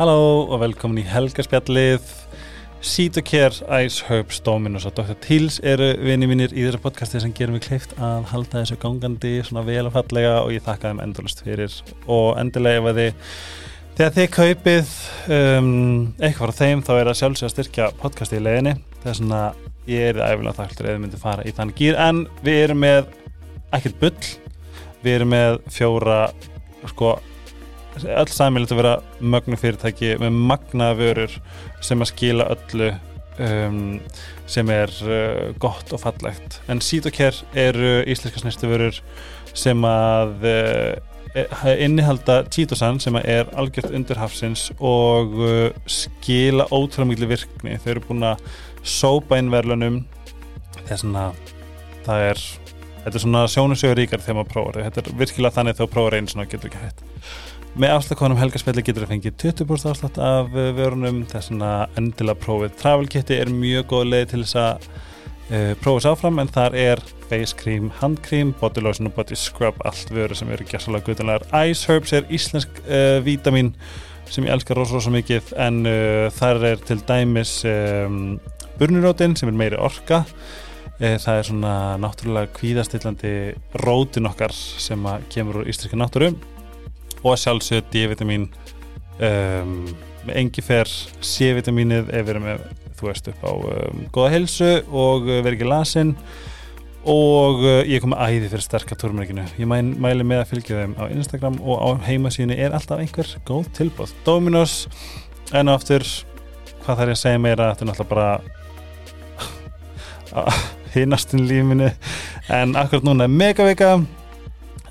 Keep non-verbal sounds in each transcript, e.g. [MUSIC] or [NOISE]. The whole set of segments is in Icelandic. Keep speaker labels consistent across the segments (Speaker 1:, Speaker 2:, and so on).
Speaker 1: Halló og velkomin í Helgarspjallið Sítokjær, Ice Herbs, Dominus og Dr. Teals eru vini mínir í þessu podcasti sem gerum við kleift að halda þessu gangandi svona vel og fallega og ég þakka þeim endurlust fyrir. Og endilega ef að þið þegar þið kaupið um, eitthvað frá þeim þá er það sjálfsög að styrkja podcasti í leginni það er svona, ég er æfilega þakklur eða myndi fara í þann gýr en við erum með ekkert bull. Við erum með fjóra sko öll sæmilegt að vera mögnu fyrirtæki með magna vörur sem að skila öllu um, sem er uh, gott og fallegt. En Sítokær eru íslenska snerstu vörur sem að uh, innihalda títosan sem er algjört undir hafsins og uh, skila ótrúlega miklu virkni. Þau eru búin að sópa inn verðlunum þess að það er þetta er svona sjónusögur ríkar þegar maður prófar þetta er virkilega þannig þegar þú prófar einu svona getur ekki hægt með afslagkonum helgarspelli getur það fengið 20% afslátt af vörunum. Þess að endilega prófið. Travel kiti er mjög góð leið til þess að uh, prófið sáfram en þar er face cream, hand cream, body lotion og body scrub allt vöru sem eru gæsalega guðanlegar Ice Herbs er íslensk uh, vítamin sem ég elskar rosa rosa mikið en uh, þar er til dæmis um, burnirótin sem er meiri orka. Það er svona náttúrulega kvíðastillandi rótin okkar sem kemur úr íslenski náttúru og sjálfsög D-vitamin um, með engi fer C-vitaminið ef við erum með þú veist upp á um, goða helsu og uh, verið ekki lasin. Og uh, ég kom að æði fyrir sterkar turmerkinu ég mæn, mæli með að fylgja þeim á Instagram og á heimasíðinu er alltaf einhver góð tilbúð Dominos en á aftur hvað þarf ég að segja meira? Þetta er náttúrulega bara [LAUGHS] hinnastinn lífinu en akkurat núna er megavika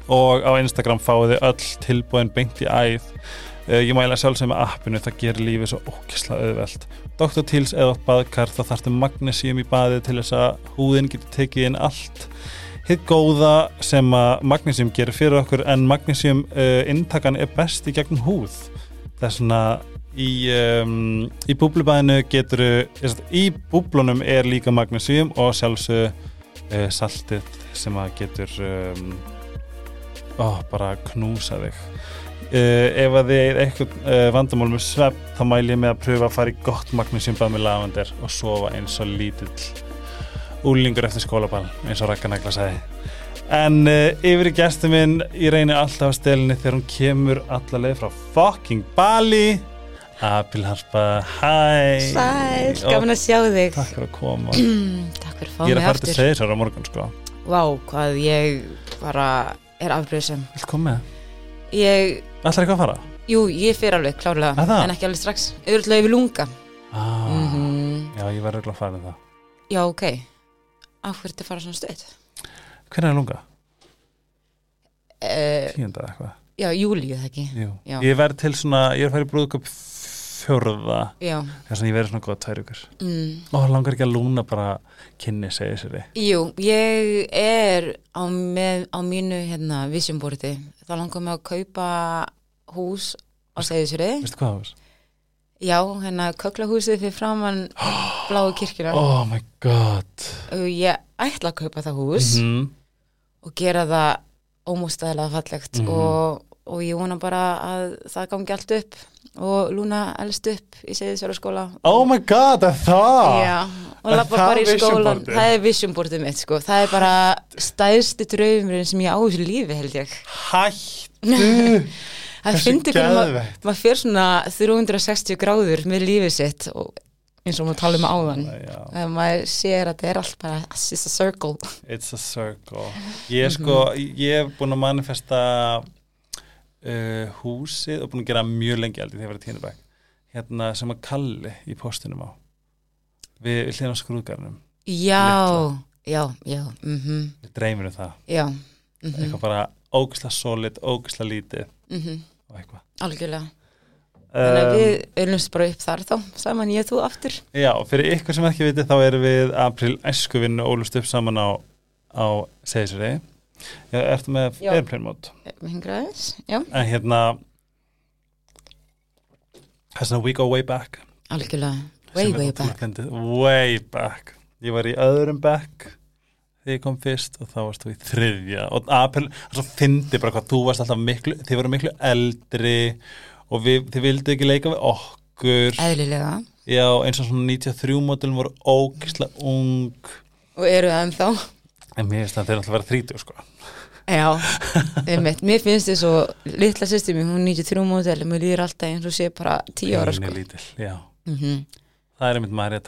Speaker 1: og á Instagram fáið þið öll tilbúin beint í æð. Uh, ég mæla sjálfsög með appinu, það gerir lífið svo ókysla auðvelt. Dr. Teals eða baðkar, þá þarfstu magnésium í baði til þess að húðin getur tekið inn allt. Hitt góða sem að magnésium gerir fyrir okkur en magnésium uh, intakan er best í gegnum húð. Það er svona í, um, í búblubæðinu getur í búblunum er líka magnésium og sjálfsög uh, saltið sem að getur um, oh, bara knúsa þig. Uh, ef að þið er eitthvað uh, vandamál með svepp þá mæl ég með að pröfa að fara í gott magnísjumbað með lavandir og sofa eins og lítill úlingur eftir skólaball eins og Rækkanækla sagði. En uh, yfir í gæstu minn ég reynir alltaf að stelni þegar hún kemur allarleið frá fucking Bali. Abilharpa, hæ.
Speaker 2: Sæl, gaman að sjá þig.
Speaker 1: Takk fyrir að koma.
Speaker 2: Takk fyrir að fá mig aftur
Speaker 1: Ég er að fara til Seysar á morgun sko.
Speaker 2: Vá, hvað ég bara er afbröðsum
Speaker 1: Vilt koma með?
Speaker 2: Ég
Speaker 1: Ætlar ekki að fara?
Speaker 2: Jú, ég fyrir alveg, klárlega
Speaker 1: Að það?
Speaker 2: En ekki alveg strax Auðvitað yfir lunga
Speaker 1: ah,
Speaker 2: Mhm.
Speaker 1: Já, ég verður ekki að fara með það
Speaker 2: Já, ok Af hverju þetta fara svona stöð?
Speaker 1: Hvernig er lunga?
Speaker 2: Uh,
Speaker 1: Tíunda eða eitthvað
Speaker 2: já, júlíu það ekki
Speaker 1: Jú.
Speaker 2: Já.
Speaker 1: Ég verð til svona, ég er að fara í brúðköp fjörða þess að ég verður svona góða tvær ykkur
Speaker 2: mm.
Speaker 1: og langar ekki að lúna bara kynni segja sér þið?
Speaker 2: Jú, ég er á, með, á mínu hérna, visionborti þá langar mig að kaupa hús á Seyðisfjörði
Speaker 1: Veistu hvað það var?
Speaker 2: Já, hérna köklahúsið fyrir framann bláu kirkjuna. [GASPS]
Speaker 1: Oh my god.
Speaker 2: Ég ætla að kaupa það hús
Speaker 1: mm
Speaker 2: og gera það ómústæðilega fallegt
Speaker 1: Mhm.
Speaker 2: og, og ég vona bara að það gangi allt upp og Lúna elst upp í Seyðisfjörðu skóla
Speaker 1: Oh my god, það er það?
Speaker 2: Já, og lappa bara í skólan það er visionbortið mitt sko. Það er bara stæðsti draumurinn sem ég á þessu lífi held ég.
Speaker 1: Hættu. [LAUGHS]
Speaker 2: Það finnir hvernig maður maður fer svona 360 gráður með lífið sitt og eins og maður tala um áðan. að maður sér að þetta er allt bara it's a circle.
Speaker 1: It's a circle. Ég er sko, ég hef búin að manifesta uh, húsið og búin að gera mjög lengi aldrei þegar ég var í tíðnubæk hérna sem að kalli í postinum á. Við, við hlýðum á skrúðgarnum
Speaker 2: já,
Speaker 1: Litla.
Speaker 2: já, já mhm,
Speaker 1: við dreymir um það.
Speaker 2: Já mhm,
Speaker 1: eitthvað bara ógislega solid, ógislega lítið.
Speaker 2: Mhm,
Speaker 1: og eitthvað.
Speaker 2: Algjörlega. Þannig að við öllumst bara upp þar þá saman ég og þú aftur.
Speaker 1: Já, fyrir ykkur sem ekki viti þá erum við april æskuvinnu ólust upp saman á, á Seysuri Já, ertu með airplane mode?
Speaker 2: Hingraðis, já,
Speaker 1: en hérna er svona we go way back.
Speaker 2: Algjörlega. Way way back.
Speaker 1: way back. Ég var í öðrum back þegar ég kom fyrst og þá varst þú í þriðja. Og april, það fyndi bara hvað þú varst alltaf miklu, þið voru miklu eldri og við, þið vildi ekki leika við okkur.
Speaker 2: Eðlilega.
Speaker 1: Já, eins og svona 93 módulum voru ógislega ung.
Speaker 2: Og eru það ennþá
Speaker 1: en mér finnst það þeir alltaf vera 30 sko.
Speaker 2: Já, einmitt, mér finnst þess að litla sýstir mér, hún er 93 mótel mér líður alltaf eins og sé bara 10 ára sko.
Speaker 1: Lítil,
Speaker 2: mm
Speaker 1: það er einmitt Marja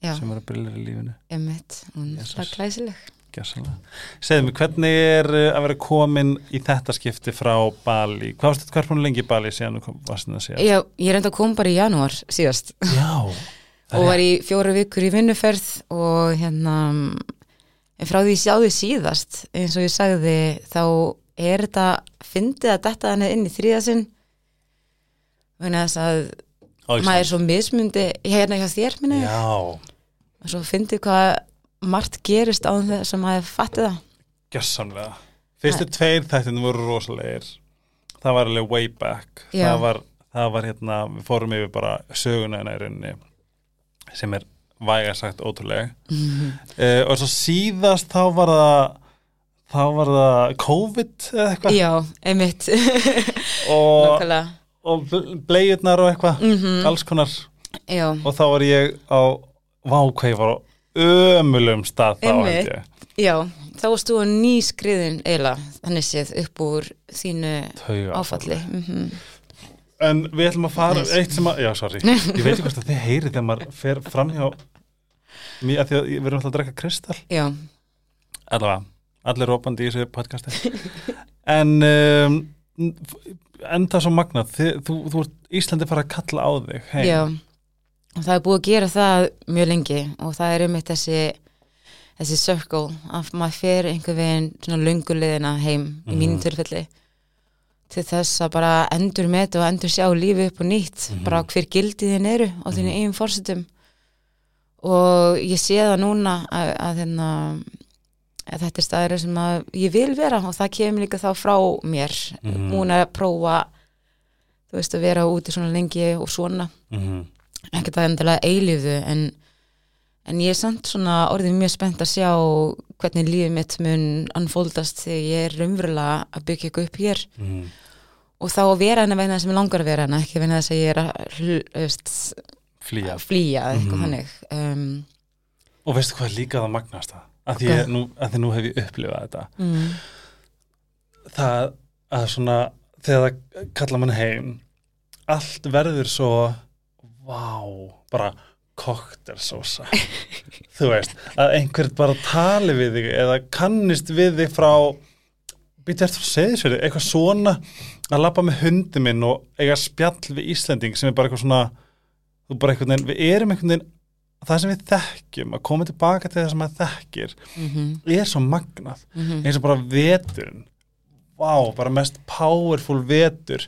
Speaker 2: Já,
Speaker 1: sem er að brillir í lífinu.
Speaker 2: Einmitt, hún er það glæsileg.
Speaker 1: Segðu mig, hvernig er að vera komin í þetta skipti frá Bali? Hvað varst þetta, er hún lengi í Bali síðan þú varst þetta að segja?
Speaker 2: Já, ég reynda að koma bara í janúar síðast.
Speaker 1: Já, [LAUGHS]
Speaker 2: og var í fjóra vikur í vinnuferð og hérna en frá því ég sjáði síðast eins og ég sagði þá er þetta fyndið að detta henni inn í þriðasinn vegna þess að
Speaker 1: Íslandi.
Speaker 2: maður er svo mismundi hérna hjá þér minni
Speaker 1: Já,
Speaker 2: og svo fyndið hvað margt gerist á þess að maður fatti það
Speaker 1: gjössamlega. Fyrstu tveir þættinu voru rosalegir. Það var alveg way back. Það var, það var hérna, við fórum yfir bara söguna hérna í rauninni sem er væga sagt ótrúlega.
Speaker 2: Mhm.
Speaker 1: Uh, og svo síðast þá var það þá var það COVID eða eitthvað.
Speaker 2: Já, einmitt. [LAUGHS]
Speaker 1: Og, og bleiðnar og eitthvað
Speaker 2: Mhm.
Speaker 1: alls konar.
Speaker 2: Já,
Speaker 1: og þá var ég á vákveið var á ömulum stað þá held ég.
Speaker 2: Já, þá varst þú nýskriðin eiginlega, þannig séð upp úr þínu áfalli. Mm
Speaker 1: en við ætlum að fara eitt sem að, já sorry. [LAUGHS] Ég veit ekki hvort að þið heyrið þegar maður fer fram hjá mér, að því að við erum alltaf að drekka kristall
Speaker 2: Já,
Speaker 1: allavega, allir rópandi í þessu podcasti. En um, enda svo magnað. Þið, þú, þú ert Íslandi fara að kalla á þig heim.
Speaker 2: já. Og það er búið að gera það mjög lengi og það er um eitt þessi þessi circle að maður fer einhver veginn svona löngulegina heim í mínu
Speaker 1: Mhm.
Speaker 2: Til þess að bara endur með og endur sjá lífi upp og nýtt
Speaker 1: Mhm.
Speaker 2: bara hver gildið þín eru á þínu eigin fórsetum og ég sé það núna að, að, hérna, að þetta er staður sem að ég vil vera og það kemur líka þá frá mér
Speaker 1: Mhm.
Speaker 2: múin að prófa þú veist að vera úti svona lengi og svona
Speaker 1: Mhm.
Speaker 2: ekkert að endilega eilífu en, en ég er samt svona orðið mjög spennt að sjá hvernig lífið mitt mun anfóldast þegar ég er raunverulega að byggja eitthvað upp hér.
Speaker 1: Mhm.
Speaker 2: og þá að vera hana vegna þess sem ég langar að vera hana ekki vegna þess að ég er að veist,
Speaker 1: flýja.
Speaker 2: flýja eitthvað
Speaker 1: Mhm.
Speaker 2: þannig. Um,
Speaker 1: og veistu hvað líka það magnast það? Að því, nú, að því nú hef ég upplifað þetta.
Speaker 2: Mm,
Speaker 1: það að svona þegar það kalla mann heim allt verður svo vá, bara koktersósa þú veist, að einhvern bara tali við þig eða kannist við þig frá býta eftir að segja þessu eitthvað svona að labba með hundi minn og eiga spjall við Íslending sem er bara eitthvað svona bara veginn, við erum einhvern veginn það sem við þekkjum, að koma tilbaka til það sem maður þekkir,
Speaker 2: mm
Speaker 1: er svo magnað.
Speaker 2: -hmm.
Speaker 1: eins og bara veturinn. Vá, bara mest powerful vetur.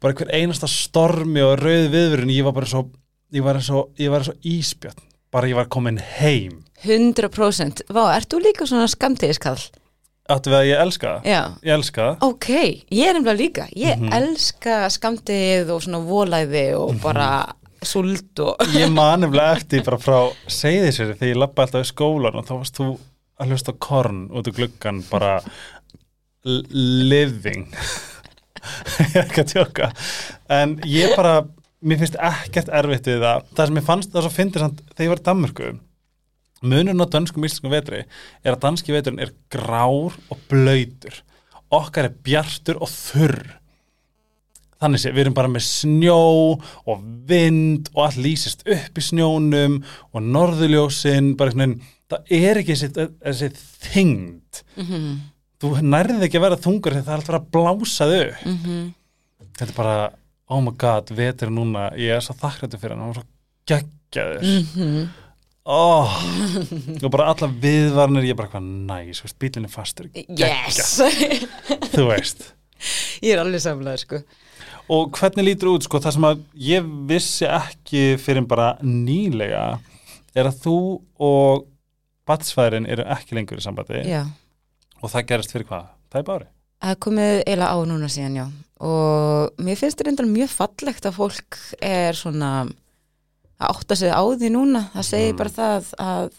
Speaker 1: Bara hver einasta stormi og rauð viðvörun ég var bara svo ég var svo, ég var svo íspjörn bara ég var komin heim.
Speaker 2: 100% Vá, ert þú líka svona skamtiðiskall?
Speaker 1: áttu við að ég elska það?
Speaker 2: Já,
Speaker 1: ég elska það.
Speaker 2: Ok, ég er nefnilega líka. Ég
Speaker 1: Mhm.
Speaker 2: elska skamtið og svona volæði og bara sult og [LAUGHS]
Speaker 1: ég man nefnilega eftir bara frá segði sér þegar ég lappa alltaf í skólan og þá varst þú að hlusta korn út úr gluggan bara living. [LAUGHS] Ég er ekki að tjóka en ég bara mér finnst ekkert erfitt við það. Það sem ég fannst það svo fyndir samt þegar ég var í Danmörku. Munurinn á dönskum íslenskum vetri er að danski veturinn er grár og blöytur okkar er bjartur og þurr. Þannig sé, við erum bara með snjó og vind og allt lýsist upp í snjónum og norðuljósin bara einhvern veginn, það er ekki þessi, þessi þyngd.
Speaker 2: Mm
Speaker 1: þú nærðið ekki að vera þungur þegar það er alltaf að blása þau
Speaker 2: -hmm.
Speaker 1: þetta er bara, oh my god, vetur núna ég er svo þakkrættu fyrir hann, hann var svo geggjaður.
Speaker 2: Mm -hmm.
Speaker 1: oh, og bara alla viðvarnir ég er bara hvað næs, veist, bílinni fastur
Speaker 2: Yes.
Speaker 1: þú veist.
Speaker 2: Ég er alveg samlega sko.
Speaker 1: Og hvernig lítur út, sko, það sem að ég vissi ekki fyrir bara nýlega er að þú og batsfæðin eru ekki lengur í sambandi.
Speaker 2: Já,
Speaker 1: og það gerist fyrir hvað? Það er bara
Speaker 2: það komið eiginlega á núna síðan já og mér finnst þetta reyndar mjög fallegt að fólk er svona að átta sig á því núna það segir
Speaker 1: Mm.
Speaker 2: bara það að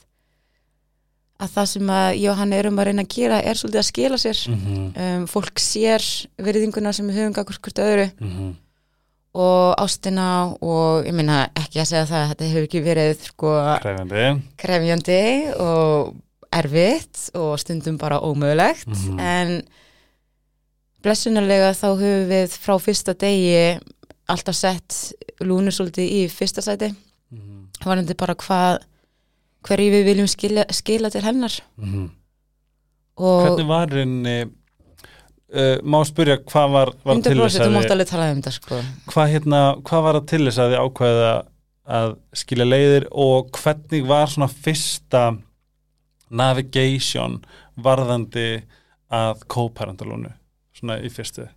Speaker 2: að það sem að ég og hann erum að reyna að gera er svolítið að skila sér
Speaker 1: mm -hmm.
Speaker 2: um, fólk sér virðinguna sem við höfum gagvart hvort öðru
Speaker 1: Mm -hmm.
Speaker 2: og ástina og ég minna ekki að segja það að þetta hefur ekki verið sko
Speaker 1: krefjandi
Speaker 2: og erfitt og stundum bara ómögulegt
Speaker 1: Mhm.
Speaker 2: en blessunarlega þá höfum við frá fyrsta degi alltaf sett lúnu svolítið í fyrsta sæti.
Speaker 1: Mhm.
Speaker 2: varandi bara hvað hverju við viljum skila, skila til hennar.
Speaker 1: Mhm.
Speaker 2: og
Speaker 1: Hvernig var henni uh, má spyrja hvað var, var til
Speaker 2: 100%
Speaker 1: þess að þið,
Speaker 2: sko.
Speaker 1: Hvað, hérna, hvað var að til þess að þið ákveða að skilja leiðir og hvernig var svona fyrsta navigation varðandi að kóparandalónu svona í fyrstu?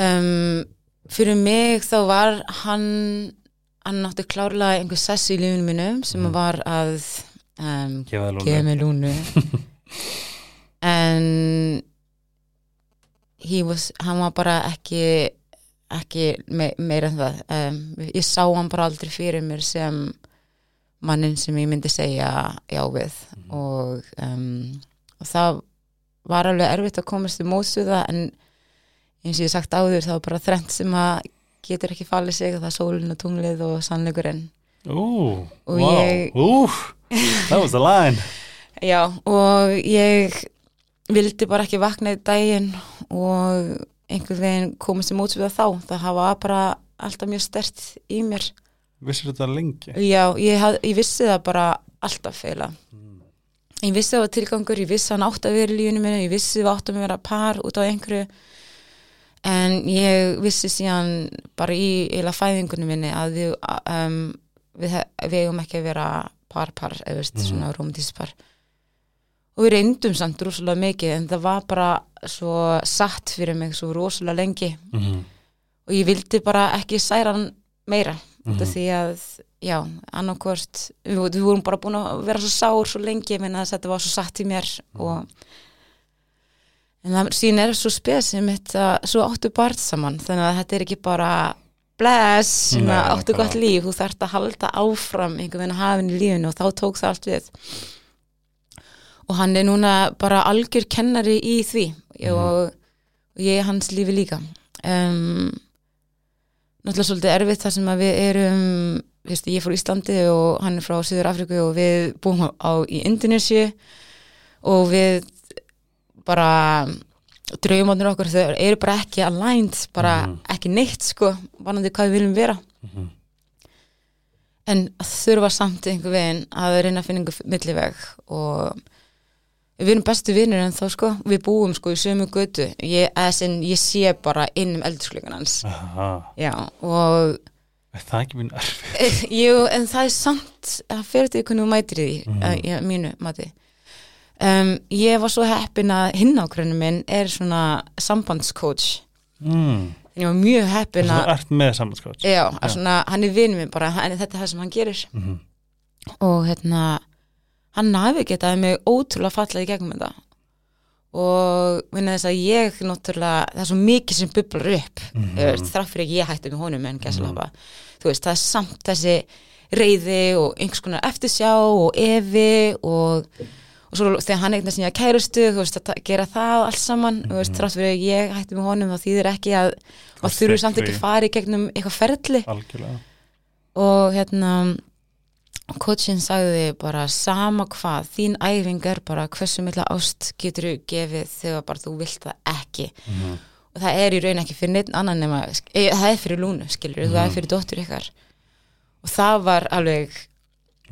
Speaker 2: Um, fyrir mig þá var hann hann nátti klárlega einhver sess í lífinu mínum sem
Speaker 1: Mhm.
Speaker 2: var að um,
Speaker 1: gefa
Speaker 2: mig lúnu [LAUGHS] en was, hann var bara ekki ekki me, meira en það. Um, ég sá hann bara aldrei fyrir mér sem mannin sem ég myndi segja já við. Og, um, og það var alveg erfitt að komast í mótsu það en eins og ég sagt áður það var bara þrennt sem að getur ekki fallið sig það er sólin og tunglið og sannleikurinn
Speaker 1: Ú,
Speaker 2: Og
Speaker 1: wow,
Speaker 2: ég-
Speaker 1: ú, that was the line
Speaker 2: Já, og ég vildi bara ekki vakna í daginn og einhvern veginn komast í móts við það þá. Það hafa bara alltaf mjög stert í mér.
Speaker 1: Vissir þetta lengi?
Speaker 2: Já, ég, haf, ég vissi það bara alltaf feila.
Speaker 1: Mm.
Speaker 2: Ég vissi það var tilgangur, ég vissi hann átt að vera í lífinu minni, ég vissi það átt að vera par út á einhverju en ég vissi síðan bara í eila fæðingunum minni að við, um, við, við eigum ekki að vera par-par, eða veist,
Speaker 1: Mhm.
Speaker 2: svona romantískt par og við reyndum samt rosalega mikið en það var bara svo satt fyrir mig svo rosalega lengi
Speaker 1: Mm.
Speaker 2: og ég vildi bara ekki særa hann meira
Speaker 1: Mhm.
Speaker 2: því að, já, annarkvort við, við vorum bara búin að vera svo sár svo lengi, menn að þetta var svo satt í mér og en það sín er svo að svo áttu barð saman, þannig að þetta er ekki bara bless,
Speaker 1: Nei,
Speaker 2: áttu gott líf, þú þarft að halda áfram einhvern veginn að hafinn í lífinu og þá tók það allt við. Og hann er núna bara algjör kennari í því og, og ég er hans lífi líka. Um, náttúrulega svolítið erfitt þar sem að við erum viðst, ég frá Íslandi og hann er frá Suður Afriku og við búum á í Indonésiu og við bara draumarnir okkur þau eru bara ekki aligned bara
Speaker 1: Mhm.
Speaker 2: ekki neitt sko vanandi hvað við viljum vera
Speaker 1: Mhm.
Speaker 2: en þurfa samt einhver veginn að reyna að finna einhver milliveg og við erum bestu vinnir en þá sko, við búum sko í sömu götu, ég, ég sé bara inn um eldursklugan og
Speaker 1: er það ekki minn erfi
Speaker 2: jú, en það er samt að fyrir þetta hvernig þú mætir því mm. já, mínu mati. Um, ég var svo heppin að hinn ákveðinu minn er svona sambandscoach.
Speaker 1: Mm.
Speaker 2: ég var mjög heppin
Speaker 1: Þú
Speaker 2: að
Speaker 1: ert með sambandskátt
Speaker 2: já, að svona, hann er vinur minn bara, hann, þetta er það sem hann gerir.
Speaker 1: Mm.
Speaker 2: og hérna hann navigetaði mig ótrúlega fallað í gegnum þetta og minna þess að ég náttúrulega, það er svo mikið sem bublar upp
Speaker 1: Mhm.
Speaker 2: mm -hmm. þrátt fyrir ekki ég hætti með honum en gæsalapa, þú veist, það er samt þessi reyði og einhvers konar eftirsjá og evi og, og svo þegar hann eignast nýja kærustu, þú veist, að gera það allt saman, þú veist, þrátt fyrir að ég hætti með honum þá þýðir ekki að maður þurfi samt ekki í gegnum eitthvað ferli.
Speaker 1: Algjörlega.
Speaker 2: Og hérna coachin sagði bara sama hvað, þín æfing er bara hversu milla ást getur þú gefið þegar bara þú vilt það ekki
Speaker 1: mm.
Speaker 2: og það er í raun ekki fyrir neitt annan nema, e, það er fyrir lúnu skilur, það er fyrir dóttur ykkar og það var alveg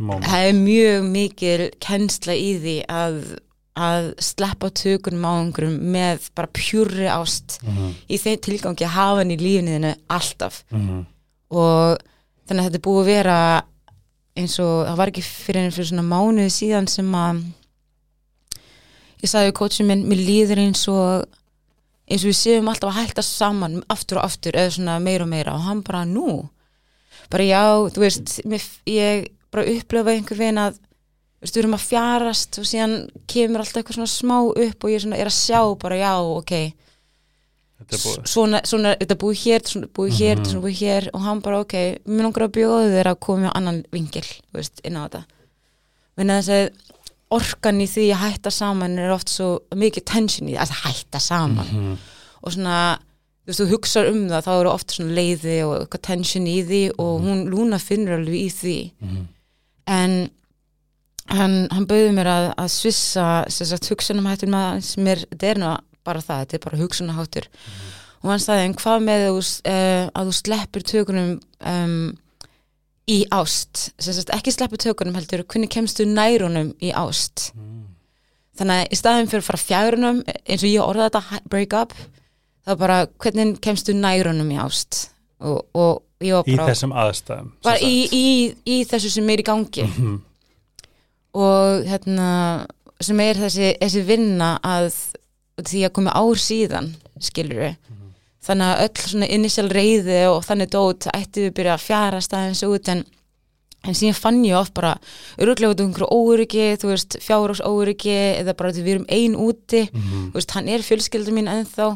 Speaker 1: Moment
Speaker 2: það er mjög mikil kennsla í því að að sleppa tökunum á einhverjum með bara pjúri ást
Speaker 1: mm.
Speaker 2: í þeim tilgangi að hafa hann í lífniðinu alltaf
Speaker 1: Mm.
Speaker 2: og þannig að þetta er búið að vera eins og það var ekki fyrir enn fyrir svona mánuði síðan sem að ég sagði við coachin minn, mér líður eins og eins og við séum alltaf að hætta saman aftur og aftur eða svona meira og meira. Og hann bara nú? Bara já, þú veist mér, ég bara upplöfa einhver veginn að þú veist, við erum að fjarast og síðan kemur alltaf eitthvað svona smá upp og ég svona, er að sjá bara já, ok.
Speaker 1: er
Speaker 2: svona, svona, þetta búið hér, svona búið hér, þetta er svona búið hér og hann bara, ok, mér langar að bjóða þér að koma á annan vingil, veist, inn á þetta. Menn að þess að orkan í því að hætta saman er oft svo mikið tension í því að hætta saman.
Speaker 1: Mm.
Speaker 2: og svona þú veist, þú hugsar um það þá eru oft svona leiði og eitthvað tension í því og hún Lúna finnur alveg í því.
Speaker 1: Mhm.
Speaker 2: en hann, hann bauði mér að, að svissa sem sagt hugsunumhættur maður sem er, þetta er nú bara það, þetta er bara hugsunaháttur og hann sagði, en hvað með þú, uh, að þú sleppur tökunum um, í ást? Sagt ekki sleppur tökunum heldur hvernig kemstu nærunum í ást? Þannig að í staðin fyrir að fara fjærunum eins og ég orða þetta break up þá bara hvernig kemstu nærunum í ást? Og, og ég var
Speaker 1: í
Speaker 2: bara
Speaker 1: þessum aðstæðum
Speaker 2: bara í, í, í þessu sem er í gangi.
Speaker 1: Mhm.
Speaker 2: og hérna sem er þessi, þessi vinna að því að komi ár síðan skilur við þannig að öll svona initial reyði og þannig dót ætti við byrja að fjara staðins út en, en síðan fann ég oft bara öruglega út um einhverju óryggi þú veist, fjárás óryggi eða bara við erum ein úti
Speaker 1: Mhm.
Speaker 2: þú veist, hann er fjölskyldur mín ennþá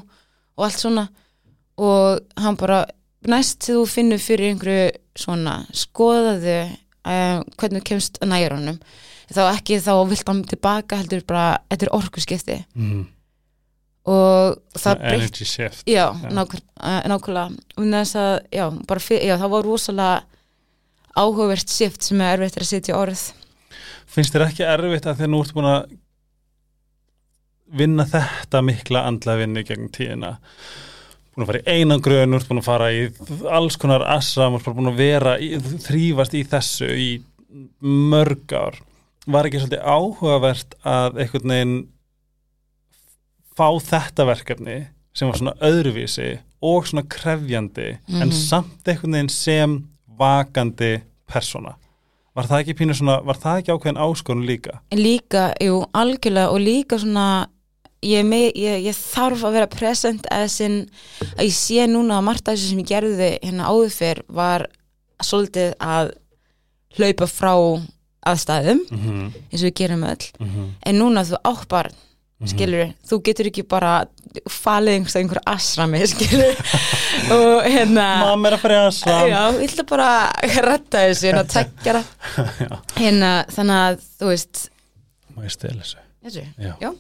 Speaker 2: og allt svona og hann bara næst til þú finnur fyrir einhverju svona skoðaðu um, hvernig kemst að næra honum þá ekki þá vilt hann tilbaka heldur bara, þetta er orkuskipti
Speaker 1: Mhm.
Speaker 2: Og það breytt
Speaker 1: energy shift.
Speaker 2: Já, uh, nákvæmlega. Og þess að, já, bara fyr, já, það var rosalega áhugavert shift sem er erfitt að setja orð.
Speaker 1: Finnst þér ekki erfitt að þegar nú ert búin að vinna þetta mikla andla vinnu gegn tíðina? Búin að fara í einangröðun þú ert búin að fara í alls konar assa þú ert bara búin að vera í, þrýfast í þessu í mörg ár. Var ekki svolítið áhugavert að einhvern veginn fá þetta verkefni sem var svona öðruvísi og svona krefjandi en
Speaker 2: Mhm.
Speaker 1: samt einhvern veginn sem vakandi persóna var það ekki pínu svona, var það ekki ákveðin áskorun líka?
Speaker 2: Líka, jú, algjörlega og líka svona ég, me, ég, ég þarf að vera present eða sinn að ég sé núna að margt af þessu sem ég gerði hérna áður fyrr var svolítið að hlaupa frá aðstæðum
Speaker 1: Mm -hmm.
Speaker 2: eins og við gerum öll
Speaker 1: Mm -hmm.
Speaker 2: en núna þú átt barn skilur, þú getur ekki bara falið einhvers að einhver asrami skilur [LAUGHS] og hérna
Speaker 1: Mamma er að fara í aðslam
Speaker 2: já, ég ætla bara að retta þessu hérna tekjara [LAUGHS] hérna, þannig að þú veist
Speaker 1: Má ég stela þessu?
Speaker 2: þessu?
Speaker 1: Já.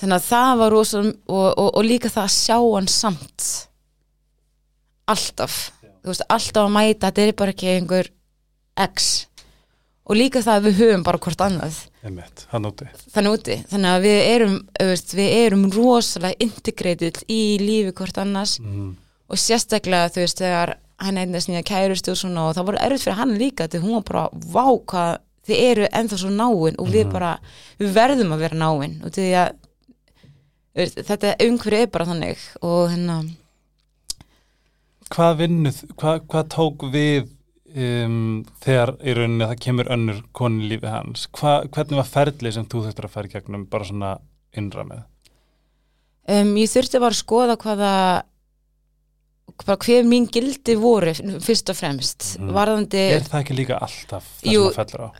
Speaker 2: þannig að það var rosa og, og, og líka það að sjá hann samt. Alltaf. Þú veist, alltaf að mæta, þetta er bara ekki einhver x. Og líka það að við höfum bara hvort annað
Speaker 1: Einmitt, hann úti.
Speaker 2: Þannig úti, þannig að við erum veist, við erum rosalega integrated í lífi hvort annars.
Speaker 1: Mm.
Speaker 2: og sérstaklega þú veist þegar hann einnast nýja kærustu og svona og það voru erfitt fyrir hann líka því hún var bara, vá hvað þið eru ennþá svo náin. Og við
Speaker 1: Mhm.
Speaker 2: bara við verðum að vera náin. Og því að veist, þetta umhverju er bara þannig. Og hérna
Speaker 1: Hvað vinnuð, hvað, hvað tók við um, þegar í rauninni það kemur önnur koni lífi hans Hva, hvernig var ferlið sem þú þurftir að fara í gegnum bara svona innra með
Speaker 2: um, ég þurfti bara að skoða hvaða bara hver mín gildi voru fyrst og fremst
Speaker 1: Mhm.
Speaker 2: varðandi
Speaker 1: Er það ekki líka alltaf það
Speaker 2: Jú.
Speaker 1: sem það fellur á?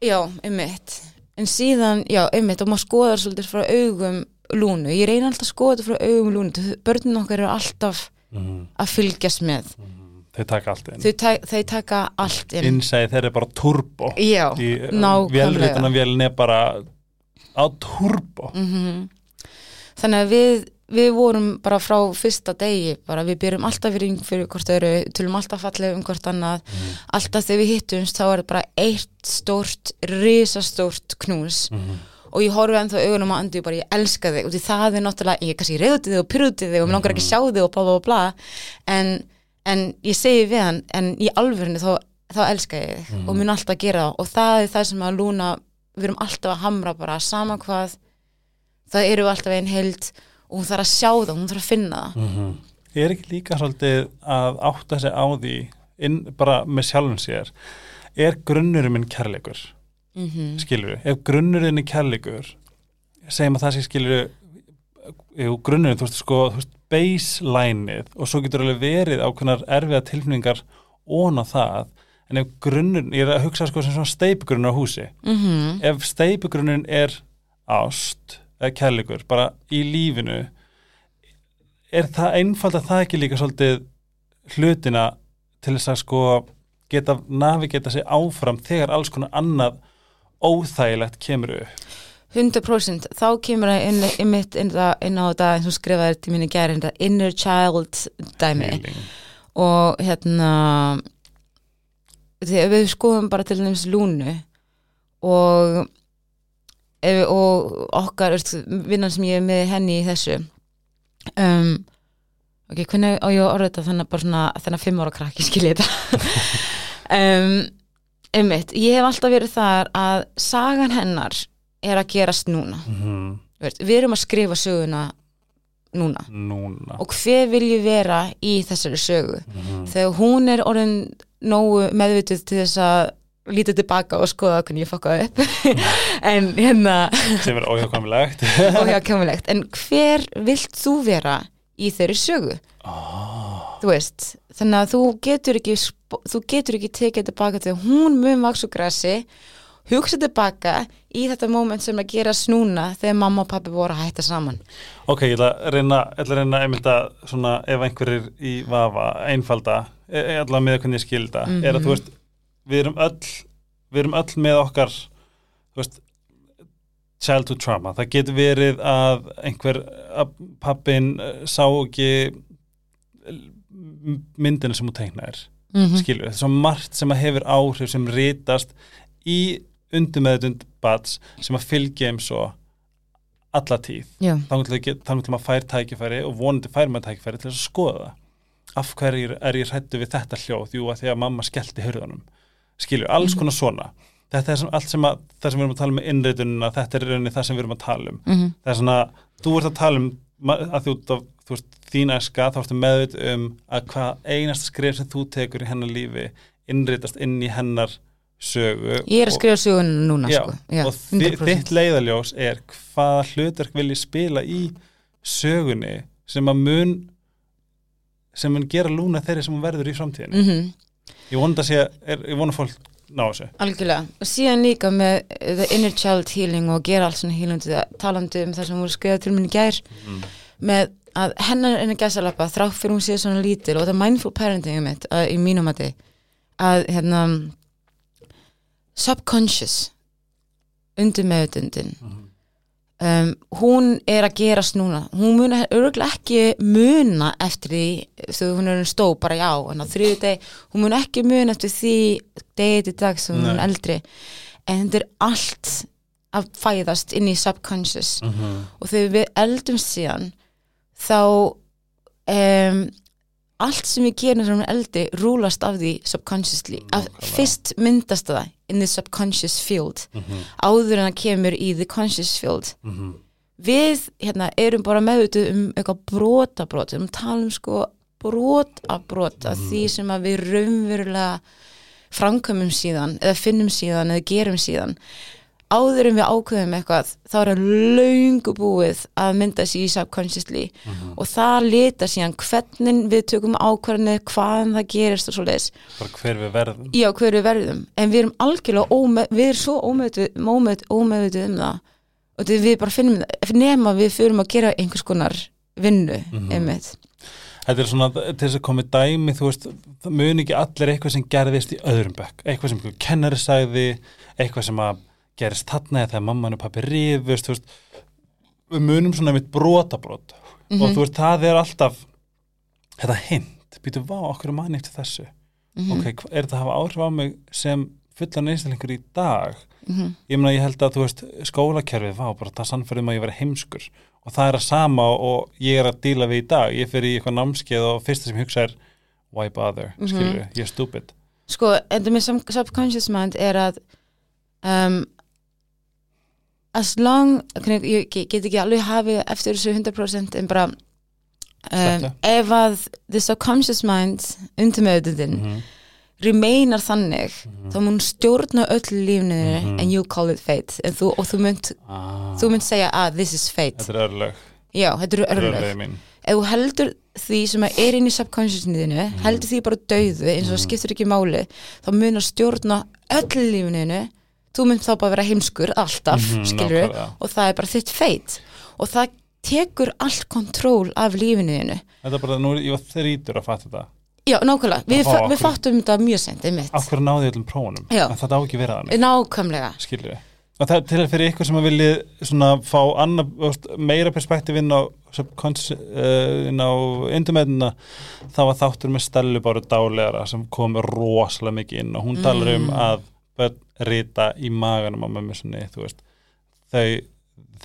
Speaker 2: Já, einmitt. En síðan, já, einmitt, og maður skoðar svolítið frá augum lúnu. Ég reyna alltaf að skoða þetta frá augum lúnu. Börnin okkar eru alltaf
Speaker 1: Mm.
Speaker 2: að fylgjast með.
Speaker 1: Mm. Þeir taka allt inn
Speaker 2: Þau, ta þau taka allt inn.
Speaker 1: Innsæði þeir eru bara turbo
Speaker 2: Já,
Speaker 1: í
Speaker 2: nákvæmlega.
Speaker 1: vélritana vélni er bara á turbo
Speaker 2: mm Þannig að við, við vorum bara frá fyrsta degi, bara við byrjum alltaf fyrir, fyrir hvort öru, tölum alltaf fallið um hvort annað.
Speaker 1: mm.
Speaker 2: Alltaf þegar við hittumst þá er bara eitt stórt, risastórt knús.
Speaker 1: Mm.
Speaker 2: og ég horfi ennþá augunum Andi og bara ég elska þig og því það er náttúrulega, ég er kannski reyðutið þig og pyrrutið þig og mér langar ekki að sjá þig og bla bla bla en, en ég segi við hann en í alvörinu þá, þá elska ég þig og mun alltaf gera það. Og það er það sem að Lúna, við erum alltaf að hamra bara sama hvað það eru við alltaf einn held og hún þarf að sjá það, hún þarf að finna það.
Speaker 1: Mm Er ekki líka svolítið að átta sig á því inn, bara með sjálfum sér er grunnurinn minn kærleikur?
Speaker 2: Mm
Speaker 1: skilur við, ef grunnurinn er kærleikur segjum að það sé skilur við grunnurinn, þú veist sko þú veist, baselineið og svo getur alveg verið ákveðnar erfiða tilfinningar ón á það, en ef grunnurinn ég er að hugsa sko sem svona steipugrunnur á húsi.
Speaker 2: -hmm.
Speaker 1: ef steipugrunnurinn er ást eða kærleikur, bara í lífinu er það einfald að það ekki líka svolítið hlutina til þess að sko geta navigeta sig áfram þegar alls konar annað óþægilegt kemur upp
Speaker 2: 100% þá kemur það inn, inn, inn, inn, inn á þetta eins og skrifaði til minni gæri þetta inner child dæmi
Speaker 1: Healing.
Speaker 2: og hérna þegar við skoðum bara til dæmis lúnu og og okkar vinnan sem ég er með henni í þessu um, ok, hvernig á ég orða þetta þannig bara svona þannig að fimm ára krakki skilja þetta [LAUGHS] um, einmitt, ég hef alltaf verið þar að sagan hennar er að gerast núna.
Speaker 1: Mhm.
Speaker 2: Veist, við erum að skrifa söguna núna.
Speaker 1: Núna.
Speaker 2: Og hver vil ég vera í þessari sögu?
Speaker 1: Mhm.
Speaker 2: þegar hún er orðin nógu meðvituð til þess að lítið tilbaka og skoða hvernig ég fokkaði upp. [LAUGHS] En hérna.
Speaker 1: Sem er óhjákvæmilegt. [LAUGHS]
Speaker 2: Óhjákvæmulegt en hver vilt þú vera í þeirri sögu?
Speaker 1: Oh.
Speaker 2: þú veist, þannig að þú getur ekki þú getur ekki tekið tilbaka til hún mun vaks og grassi hugsa tilbaka í þetta moment sem að gera snúna þegar mamma og pappi voru að hætta saman.
Speaker 1: Ok, ég ætla að reyna, ætla að reyna einmitt að svona ef einhverjir í vafa einfalda, e- e- allavega með hvernig ég skilda er að þú veist, við erum öll við erum öll með okkar þú veist childhood trauma, það getur verið að einhver, að pappin eh, sá ekki myndina sem hún teiknaðir
Speaker 2: mm -hmm.
Speaker 1: skilur, það er svo margt sem að hefur áhrif sem rítast í undirmeðutund bats sem að fylgja um svo alla tíð. Þannig til, til maður fær tækifæri og vonandi fær maður tækifæri til að skoða af hverju er ég hrættu við þetta hljóð? Jú að því að mamma skellti hurðanum skilju, alls konar svona. Þetta er sem, allt sem að, það sem við erum að tala um innreitununa, þetta er rauninni það sem við erum að tala um.
Speaker 2: Mm
Speaker 1: það er svona, þú ert að tala um að þú, þú, þú veist, þín æska þá ertu meðvit um að hvað einasta skrif sem þú tekur í hennar lífi innritast inn í hennar sögu
Speaker 2: ég er að skrifa söguna núna
Speaker 1: Já,
Speaker 2: sko. Já,
Speaker 1: og þi-
Speaker 2: 100%.
Speaker 1: þitt leiðaljós er hvaða hlutverk vil ég spila í sögunni sem að mun sem mun gera lúna þeirri sem verður í framtíðinu
Speaker 2: Mhm.
Speaker 1: ég vona að sé, er, ég vona að fólk ná þessu
Speaker 2: Algjörlega, og síðan líka með the inner child healing og gera allt svona healandi talandi um það sem voru skrifað til minni gær
Speaker 1: mm.
Speaker 2: með að hennar er að gæsa lappa þrátt fyrir hún sé svona lítil og það er mindful parenting um mitt að, í mínum mati að hérna subconscious undir meðutundin um, hún er að gerast núna. Hún mun örgulega ekki muna eftir því þegar hún er stó bara já, en á þriðu deg hún mun ekki muna eftir því degi til dag sem hún er
Speaker 1: Nei.
Speaker 2: eldri. En þetta er allt að fæðast inn í subconscious.
Speaker 1: Mm
Speaker 2: og þegar við eldum síðan þá um, allt sem við gerum sem við eldi rúlast af því subconsciously. Að fyrst myndast það in the subconscious field
Speaker 1: -hmm.
Speaker 2: áður en það kemur í the conscious field.
Speaker 1: Mm
Speaker 2: við hérna erum bara meðvituð um eitthvað brota brota, við erum að tala um sko brot af brot af því sem að við raunverulega framkvæmum síðan, eða finnum síðan eða gerum síðan áður en við ákveðum eitthvað, þá er það löngu búið að mynda sér í subconsciously. Og það lita síðan hvernig við tökum ákvarðinu hvaðan það gerist og svo leiðis
Speaker 1: hver við verðum.
Speaker 2: Já, hver við verðum, en við erum algjörlega ómeð, við erum svo ómeðvituð ómeð, ómeðvituð um það. Og þetta við bara finnum nema við fyrum að gera einhvers konar vinnu
Speaker 1: Mhm.
Speaker 2: einmitt,
Speaker 1: Þetta er svona til þess að komi dæmi, þú veist, það mun ekki allir eitthvað sem gerðist í öðrum bekk, eitthvað sem kennari sagði, eitthvað sem að gerist þarna eða þegar mamman og pappi rifust, veist, við munum svona mitt brotabrot
Speaker 2: Mhm.
Speaker 1: og þú veist, það er alltaf þetta hint, býtu, vá, okkur manni eftir þessu,
Speaker 2: Mhm.
Speaker 1: ok, hva- er þetta að hafa áhrif á mig sem fullan einstaklingur í dag?
Speaker 2: Mhm.
Speaker 1: Ég meina, ég held að, þú veist, skólakerfið, vá, bara það sannfærið um að ég vera heimskur og það er að sama og ég er að díla við í dag, ég fer í eitthvað námskeið og fyrsta sem ég hugsa er why bother, mm
Speaker 2: Mhm.
Speaker 1: ég er stupid
Speaker 2: sko, með sub- subconscious mind er að um, as long ég, get ekki alveg hafið eftir þessu 100% en bara um, ef að the subconscious mind undir meðutundin
Speaker 1: mm -hmm.
Speaker 2: remainar þannig þá mun stjórna öll lífninu
Speaker 1: Mhm.
Speaker 2: and you call it fate. Þú, og þú mynd,
Speaker 1: ah,
Speaker 2: þú mynd segja að this is fate.
Speaker 1: Þetta er örlög,
Speaker 2: já, þetta eru
Speaker 1: er
Speaker 2: örlög. ef þú heldur því sem er inn í subconsciousniðinu heldur því bara dauðu eins og það skiptur ekki máli þá mun að stjórna öll lífninu þú mynd þá bara vera heimskur alltaf,
Speaker 1: Mhm,
Speaker 2: skilur
Speaker 1: nákvæmlega.
Speaker 2: og það er bara þitt feit og það tekur allt kontról af lífinu
Speaker 1: Þetta er bara, nú er ég þrítur að fatta þetta.
Speaker 2: Já, nákvæmlega, við,
Speaker 1: Ó,
Speaker 2: við fattum þetta mjög sent einmitt,
Speaker 1: Af hverju náðu ég öllum prófunum? Þetta á ekki vera þannig,
Speaker 2: nákvæmlega.
Speaker 1: Skilur við og það er til að fyrir ykkur sem að vilji svona fá veist, meira perspektíf inn á, inn á indumæðina þá var þáttur með Stellu bara dálæra sem kom rosalega mikið inn og hún talar um að börn rita í maganum á mömmu sinni, veist. Þau,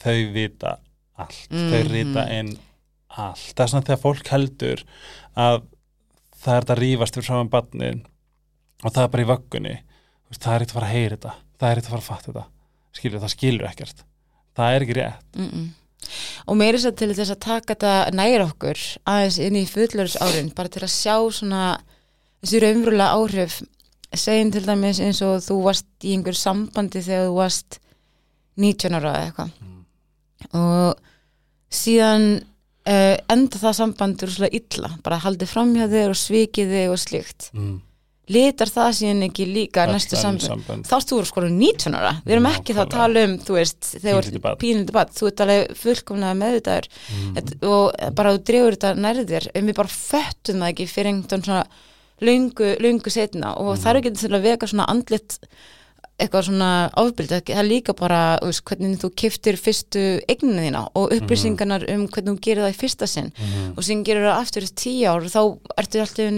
Speaker 1: þau vita allt, þau rita inn allt, það er svona þegar fólk heldur að það er að rífast fyrir saman barnin og það er bara í vöggunni það er eitthvað að fara að heyra þetta. Það er eitthvað að fara að fatta þetta. Skilur, það skilur ekkert. Það er ekki rétt.
Speaker 2: Mm -mm. og meiri svo til þess að taka þetta næra okkur aðeins inn í fullurins árin bara til að sjá svona þessi raunverulega áhrif segjum til dæmis eins og þú varst í einhver sambandi þegar þú varst 19 ára eða eitthvað. Og síðan uh, enda það sambandur svolítið illa, bara haldið framhjá þig og svikið þig og slíkt.
Speaker 1: Mm.
Speaker 2: litar það síðan ekki líka næstu samband
Speaker 1: samband.
Speaker 2: þá ertu voru sko 19 ára. Við erum ekki þá að tala um, þú veist þegar
Speaker 1: Pínlítið barn.
Speaker 2: pínlítið barn, þú ert alveg fullkomlega meðvitaður. Mm. og bara þú dregur þetta nærðir. En við bara föttum það ekki fyrir einhvern svona löngu, löngu setna og það er ekki til að veka svona andlit eitthvað svona ofbyldi, það er líka bara veist, hvernig þú kiftir fyrstu eigninu þína og upplýsingarnar um hvernig þú gerir það í fyrsta sinn. Og síðan gerir það aftur tíu ár og þá ertu alltaf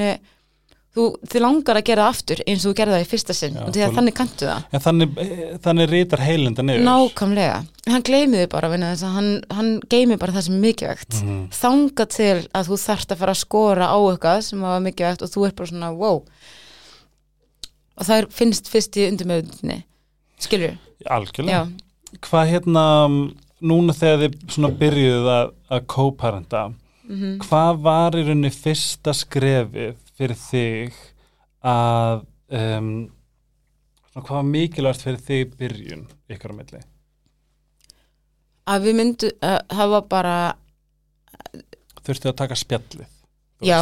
Speaker 2: þú, þið langar að gera það aftur eins og þú gerir það í fyrsta sinn.
Speaker 1: Já,
Speaker 2: og því að
Speaker 1: þú-
Speaker 2: þannig kanntu það.
Speaker 1: En þannig, eh, þannig rítar heilenda niður.
Speaker 2: Nákvæmlega, hann gleymiði bara að hann, hann geymi bara það sem mikilvægt.
Speaker 1: Mhm.
Speaker 2: þanga til að þú þarft að fara að skora á eitthvað sem var mikilvægt og þú er bara svona wow. Og það er, finnst fyrst í undirmöðunni skilur,
Speaker 1: Algjörlega.
Speaker 2: Já,
Speaker 1: Hvað hérna, núna þegar þið svona byrjuð að, að co-parenta
Speaker 2: Mhm.
Speaker 1: hvað var í rauninni fyrsta skrefið fyrir þig að um, hvað var mikilvægt fyrir þig byrjun ykkur á milli?
Speaker 2: að við myndu að hafa bara
Speaker 1: Þurftu að taka spjallið
Speaker 2: já,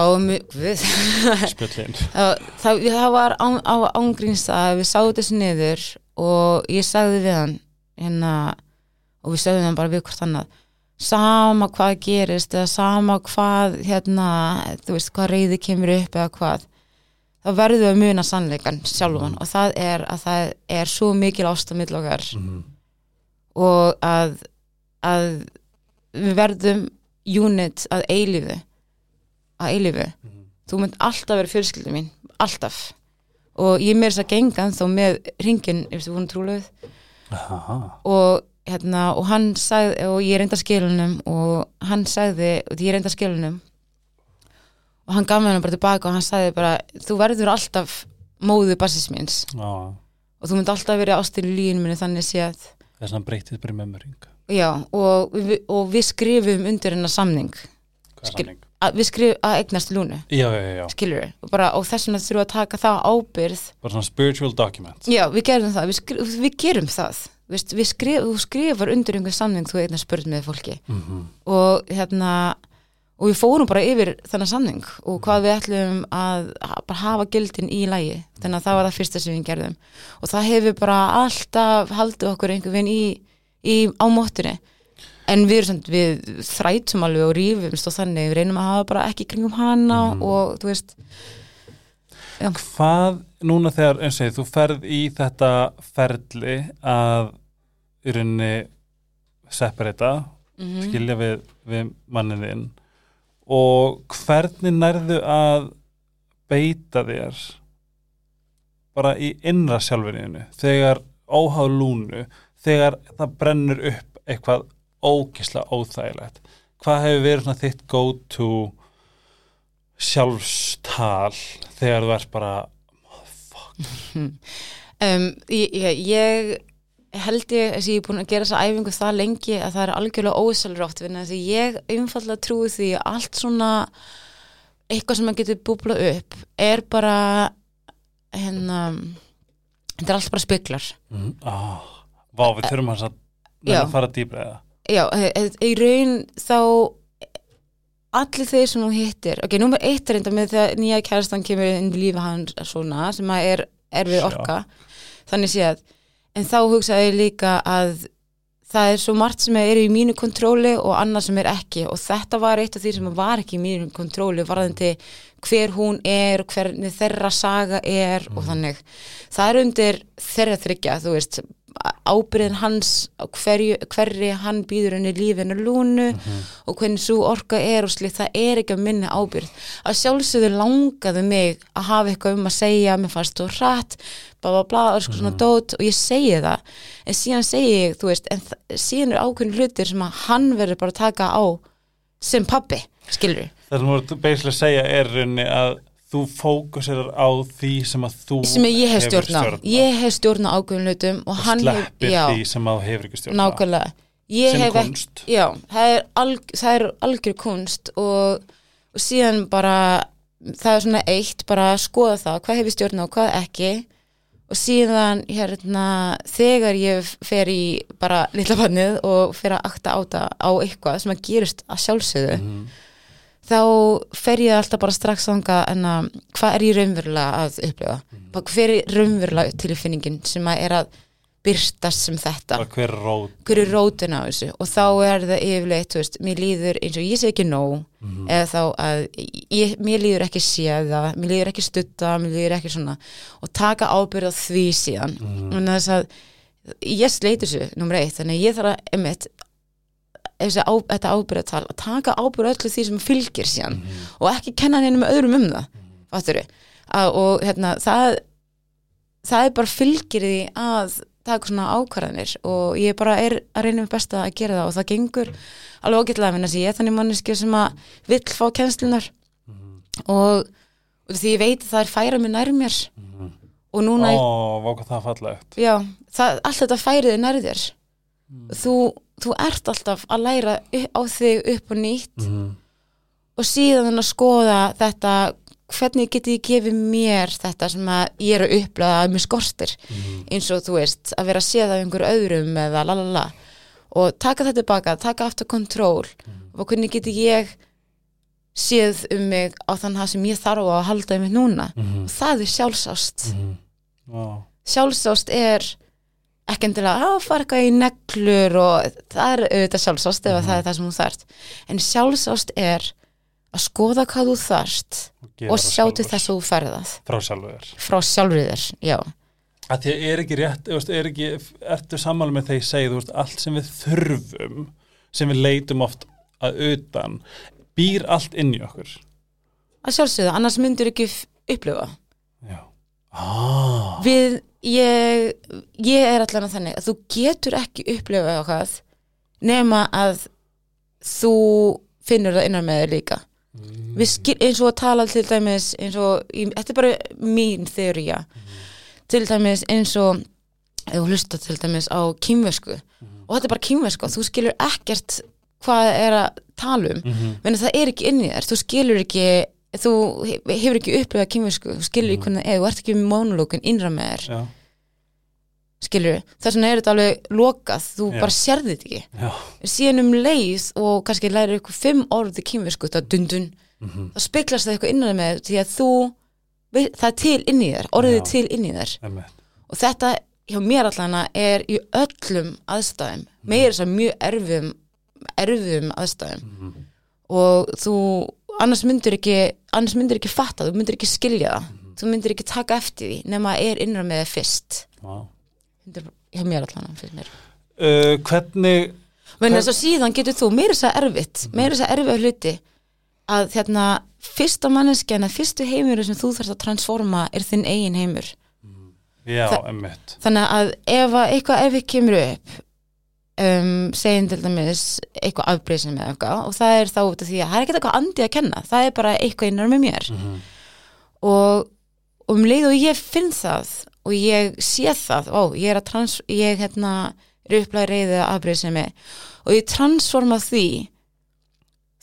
Speaker 2: við [LAUGHS]
Speaker 1: spjallin
Speaker 2: það, það, það var án, á ángríns að við sáum þessu niður og ég sagði við hann hérna, og við sögðum hann bara við hvort annað sama hvað gerist eða sama hvað hérna, þú veist, hvað reyði kemur upp eða hvað þá verðum við að muna sannleikan sjálfan. Og það er að það er svo mikil ástamil okkar.
Speaker 1: Mm.
Speaker 2: og að, að við verðum unit að eilífu að eilífu. Þú mynd alltaf vera fjölskyldu mín alltaf. Og ég meira þess að genga þá með ringin ef þú búin trúlega
Speaker 1: Aha.
Speaker 2: og hérna og hann sagði og ég reynda skilunum og hann sagði og ég reynda skilunum og hann gaf mér hann bara tilbaka og hann sagði bara þú verður alltaf móðu bassis míns.
Speaker 1: Já,
Speaker 2: og þú mynd alltaf verið ástil í líðinu minni þannig séð.
Speaker 1: Það er svona breytið bara í memoring.
Speaker 2: Já og, við- og við skrifum undir hennar samning.
Speaker 1: Hvað er
Speaker 2: Skil-
Speaker 1: samning?
Speaker 2: að við skrifum að eignast lúnu.
Speaker 1: Já, já, já,
Speaker 2: skilur og, bara, og þess vegna þurfum við að taka það ábyrð
Speaker 1: bara svona spiritual document.
Speaker 2: Já við gerum það, við, skri, við gerum það Vist, skrif, þú skrifar undir einhver samning þú eignast spurt með fólki.
Speaker 1: Mm
Speaker 2: og hérna og við fórum bara yfir þennan samning og hvað við ætlum að bara hafa gildin í lægi þannig að það var það fyrsta sem við gerðum. Og það hefur bara alltaf haldið okkur einhver veginn í, í á móttunni en við erum samt við þrætum alveg og rífumst og þannig. Við reynum að hafa bara ekki kringum hana og þú veist
Speaker 1: Hvað núna þegar, eins og ég, þú ferð í þetta ferli að í rauninni separata,
Speaker 2: Mhm.
Speaker 1: skilja við, við mannin þinn og hvernig nærðu að beita þér bara í innra sjálfurinu þegar óháð lúnu þegar það brennur upp eitthvað ógislega óþægilegt hvað hefur verið þitt go to sjálfstal þegar þú ert bara [LAUGHS]
Speaker 2: um, ég, ég, ég held ég að ég er búin að gera þessa æfingu það lengi að það er algjörlega ósælrótt því að ég einfallega trúi því að allt svona eitthvað sem að getur búblað upp er bara hérna þetta er allt bara speklar
Speaker 1: mm, ah, Vá, við þurfum hans að fara dýbra eða?
Speaker 2: Já, e- e- í raun þá allir þeir sem þú hittir. Ok, númer eitt er enda með þegar nýja kærastan kemur inn í lífi hans svona sem að er erfið
Speaker 1: Já.
Speaker 2: orka. Þannig séð, en þá hugsaði ég líka að það er svo margt sem er í mínu kontróli og annað sem er ekki. Og þetta var eitt af því sem var ekki í mínu kontróli varðandi hver hún er hvernig þeirra saga er og þannig. Það er undir þeirra þryggja þú veist, ábyrðin hans hverju, hverri hann býður henni lífinu lúnu og hvernig svo orka er og slíkt, það er ekki að minna ábyrð að sjálfsögðu langaði mig að hafa eitthvað um að segja mér fannst þú hratt, bla bla bla sko svona dót og ég segi það. En síðan segi ég, þú veist en síðan er ákveðin hlutir sem að hann verður bara að taka á sem pappi, skilur
Speaker 1: Það sem voru basically að segja er rauninni að þú fókusirar á því sem að þú
Speaker 2: sem ég hef stjórna á. ég hef stjórna á ákveðin hlutum og
Speaker 1: og
Speaker 2: hann hef,
Speaker 1: sleppir
Speaker 2: já,
Speaker 1: því sem að hefur ekki stjórn á.
Speaker 2: nákvæmlega ég
Speaker 1: sem
Speaker 2: hef ekki
Speaker 1: kunst
Speaker 2: Já, það er, alg, það er algjör kunst og, og síðan bara það er svona eitt, bara að skoða það hvað hefur stjórn á, hvað ekki og síðan hérna þegar ég fer í bara litla bannið og fer að akta á það á eitthvað sem að gerist að sjálfsögðu
Speaker 1: Mhm.
Speaker 2: Þá fer ég alltaf bara strax þanga en að hvað er ég raunverulega að upplifa? Bara hver er raunverulega tilfinningin sem að er að byrstast sem þetta?
Speaker 1: Bara hver er rót
Speaker 2: hver er rótin á þessu? Og þá er það yfirleitt, þú veist, mér líður eins og ég sé ekki nóg eða þá að ég, mér líður ekki séða mér líður ekki stutta, mér líður ekki svona. Og taka ábyrð á því síðan. Mm. þess að ég sleit þessu, nummer eitt, þannig að ég þarf að emitt, á, þetta ábyrðatal að taka ábyrð á öllu því sem fylgir síðan og ekki kenna henni með öðrum um það fattur og hérna, það það er bara fylgir því að taka svona ákvarðanir og ég bara er að reyna með besta að gera það og það gengur alveg ógætlega minna sem ég er þannig manneski sem að vill fá kennslunar og, og því ég veit að það er færa mig nær mér og núna
Speaker 1: ó, váka það
Speaker 2: já, það, allt þetta færið er nær þér. Þú, þú ert alltaf að læra á þig upp og nýtt.
Speaker 1: Mm.
Speaker 2: og síðan að skoða þetta hvernig geti ég gefið mér þetta sem að ég er að upplega að mér skortir. Eins og þú veist að vera að séð af einhver öðrum eða lalala og taka þetta tilbaka, taka aftur kontról. Og hvernig geti ég séð um mig á þann það sem ég þarf að halda um mig núna? Og það er sjálfsást.
Speaker 1: Vá.
Speaker 2: sjálfsást er ekki endilega að fara eitthvað í neglur og það er auðvitað sjálfsást ef að það er það sem þú þarft. En sjálfsást er að skoða hvað þú þarft og
Speaker 1: það
Speaker 2: sjá til
Speaker 1: sjálfur.
Speaker 2: þess að þú ferðað
Speaker 1: frá sjálfur.
Speaker 2: Frá sjálfrið þér, já.
Speaker 1: Að því er ekki rétt, er ekki ertu sammála með þegar ég segi, allt sem við þurfum, sem við leitum oft að utan, býr allt inn í okkur?
Speaker 2: Að sjálfsögðu, annars myndur ekki upplifa
Speaker 1: ah.
Speaker 2: við, ég ég er allan að þannig að þú getur ekki upplifa eitthvað nema að þú finnur það innan með þér líka. Við skil, eins og að tala til dæmis eins og, í, þetta er bara mín þeoría. Til dæmis eins og þú hlusta til dæmis á kýmversku og þetta er bara kýmversku þú skilur ekkert hvað er að tala um.
Speaker 1: Mhm.
Speaker 2: menn það er ekki inn í þér þú skilur ekki þú hef- hefur ekki upplifað kýmversku þú skilur ekki hvernig það er, þú ert ekki með mónulókun innra með þér,
Speaker 1: já,
Speaker 2: skilur þess vegna er þetta alveg lokað, þú
Speaker 1: Já.
Speaker 2: bara sérði þetta ekki.
Speaker 1: Já,
Speaker 2: síðan um leið og kannski lærir ykkur fimm orð í kýmversku, það dundun.
Speaker 1: Mhm.
Speaker 2: þá speklast það eitthvað innan með þér því að þú, það er til inn í þér orðið er til inn í þér.
Speaker 1: Emmitt
Speaker 2: og þetta hjá mér allana er í öllum aðstæðum meira þess að mjög erfum erfum aðstæðum.
Speaker 1: Mhm.
Speaker 2: og þú annars myndir ekki annars myndir ekki fatta, þú myndir ekki skilja það. Þú myndir ekki taka eftir því nema að er innra með þér fyrst. Er hjá mér allana fyrst mér.
Speaker 1: Uh, hvernig
Speaker 2: menn þess að síðan getur þú meira þess að erfitt meira þess að erfið hluti að hérna fyrsta manneskjana fyrstu heimur sem þú þarfst að transforma er þinn eigin heimur.
Speaker 1: Já,
Speaker 2: Það-
Speaker 1: emmitt
Speaker 2: þannig að ef að eitthvað ef við kemur upp um, segjum til dæmis eitthvað afbreysin með eitthvað og það er þá út af því að það er ekkert eitthvað andi að kenna. Það er bara eitthvað innar með mér.
Speaker 1: Mhm.
Speaker 2: og um leið og ég finn það og ég sé það ó, ég er að trans, ég hérna er upplæði reyðið afbreysin með og ég transforma því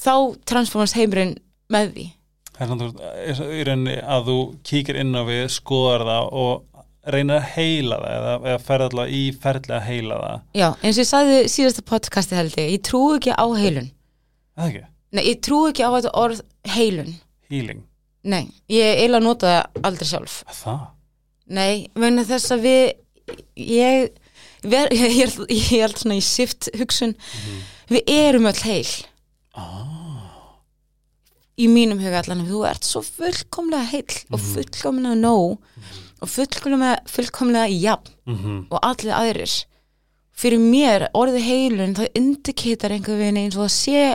Speaker 2: þá transformast heimurinn með því.
Speaker 1: Það er veist, í rauninni að þú kíkir inn á við, skoðar það og reynir að heila það eða, eða ferða alltaf í ferli að heila það.
Speaker 2: Já, eins og ég sagði síðasta podcasti held ég, ég trú ekki á heilun.
Speaker 1: Eða ekki,
Speaker 2: nei, ég trú ekki á þetta orð heilun.
Speaker 1: Healing.
Speaker 2: Nei, ég eiginlega nota það aldrei sjálf.
Speaker 1: það,
Speaker 2: Nei, vegna þess að við, ég, ver, [LAUGHS] ég, ég, ég held svona í sift hugsun, við erum öll heil. Í mínum huga allan, þú ert svo fullkomlega heil og fullkomlega nóg og fullkomlega, fullkomlega jafn
Speaker 1: Mhm.
Speaker 2: og allir aðrir fyrir mér, orðið heilun það indiketar einhver veginn eins og það sé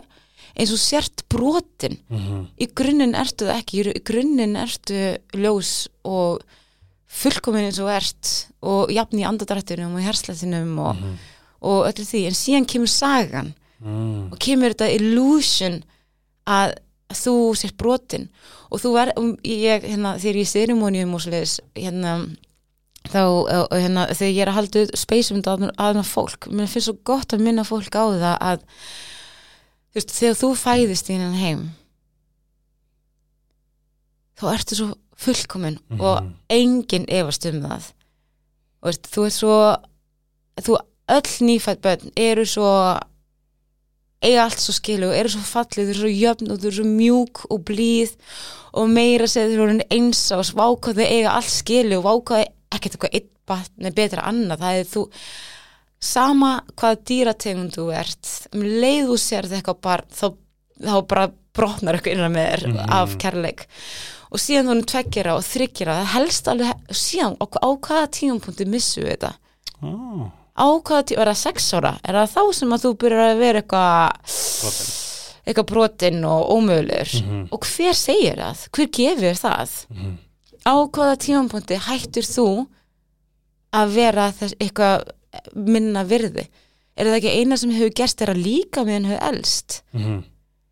Speaker 2: eins og sért brotin
Speaker 1: Mhm.
Speaker 2: í grunninn ertu það ekki í grunninn ertu ljós og fullkomin eins og ert og jafn í andadrættunum og herslættinum og, og öllu því, en síðan kemur sagan
Speaker 1: Mm.
Speaker 2: og kemur þetta illusion að þú sér brotin og þú verð, og ég, hérna, þegar ég er í ceremoníum og svoleiðis, hérna þá, og, og hérna, þegar ég er að halda speysum að aðna fólk, mér finnst svo gott að minna fólk á það að þú veist, þegar þú fæðist í hennan heim þá ertu svo fullkomin
Speaker 1: Mhm.
Speaker 2: og enginn efast um það og veist, þú ert svo þú öll nýfætt börn eru svo eiga allt svo skilu og eru svo fallið, eru svo jöfn og eru svo mjúk og blíð og meira segir þau eru eins á vákað þau eiga allt skilu og vákað ekkert eitthvað eitt batn er betra annað það er þú sama hvað dýrategund þú ert um leið þú sér þetta eitthvað bara þá, þá bara brotnar eitthvað innan með þér
Speaker 1: Mhm.
Speaker 2: af kærleik og síðan þú erum tveggjara og þryggjara það helst alveg, síðan á, á hvaða tímapunkti missu við þetta
Speaker 1: Oh.
Speaker 2: Á hvaða tíma, er það sex ára er það þá sem að þú byrjar að vera eitthvað eitthvað brotinn og ómögulegur
Speaker 1: Mhm.
Speaker 2: og hver segir það, hver gefur það
Speaker 1: Mhm.
Speaker 2: á hvaða tímapunkti hættur þú að vera þess eitthvað minna virði er það ekki eina sem hefur gerst er að líka meðan hefur elst
Speaker 1: Mhm.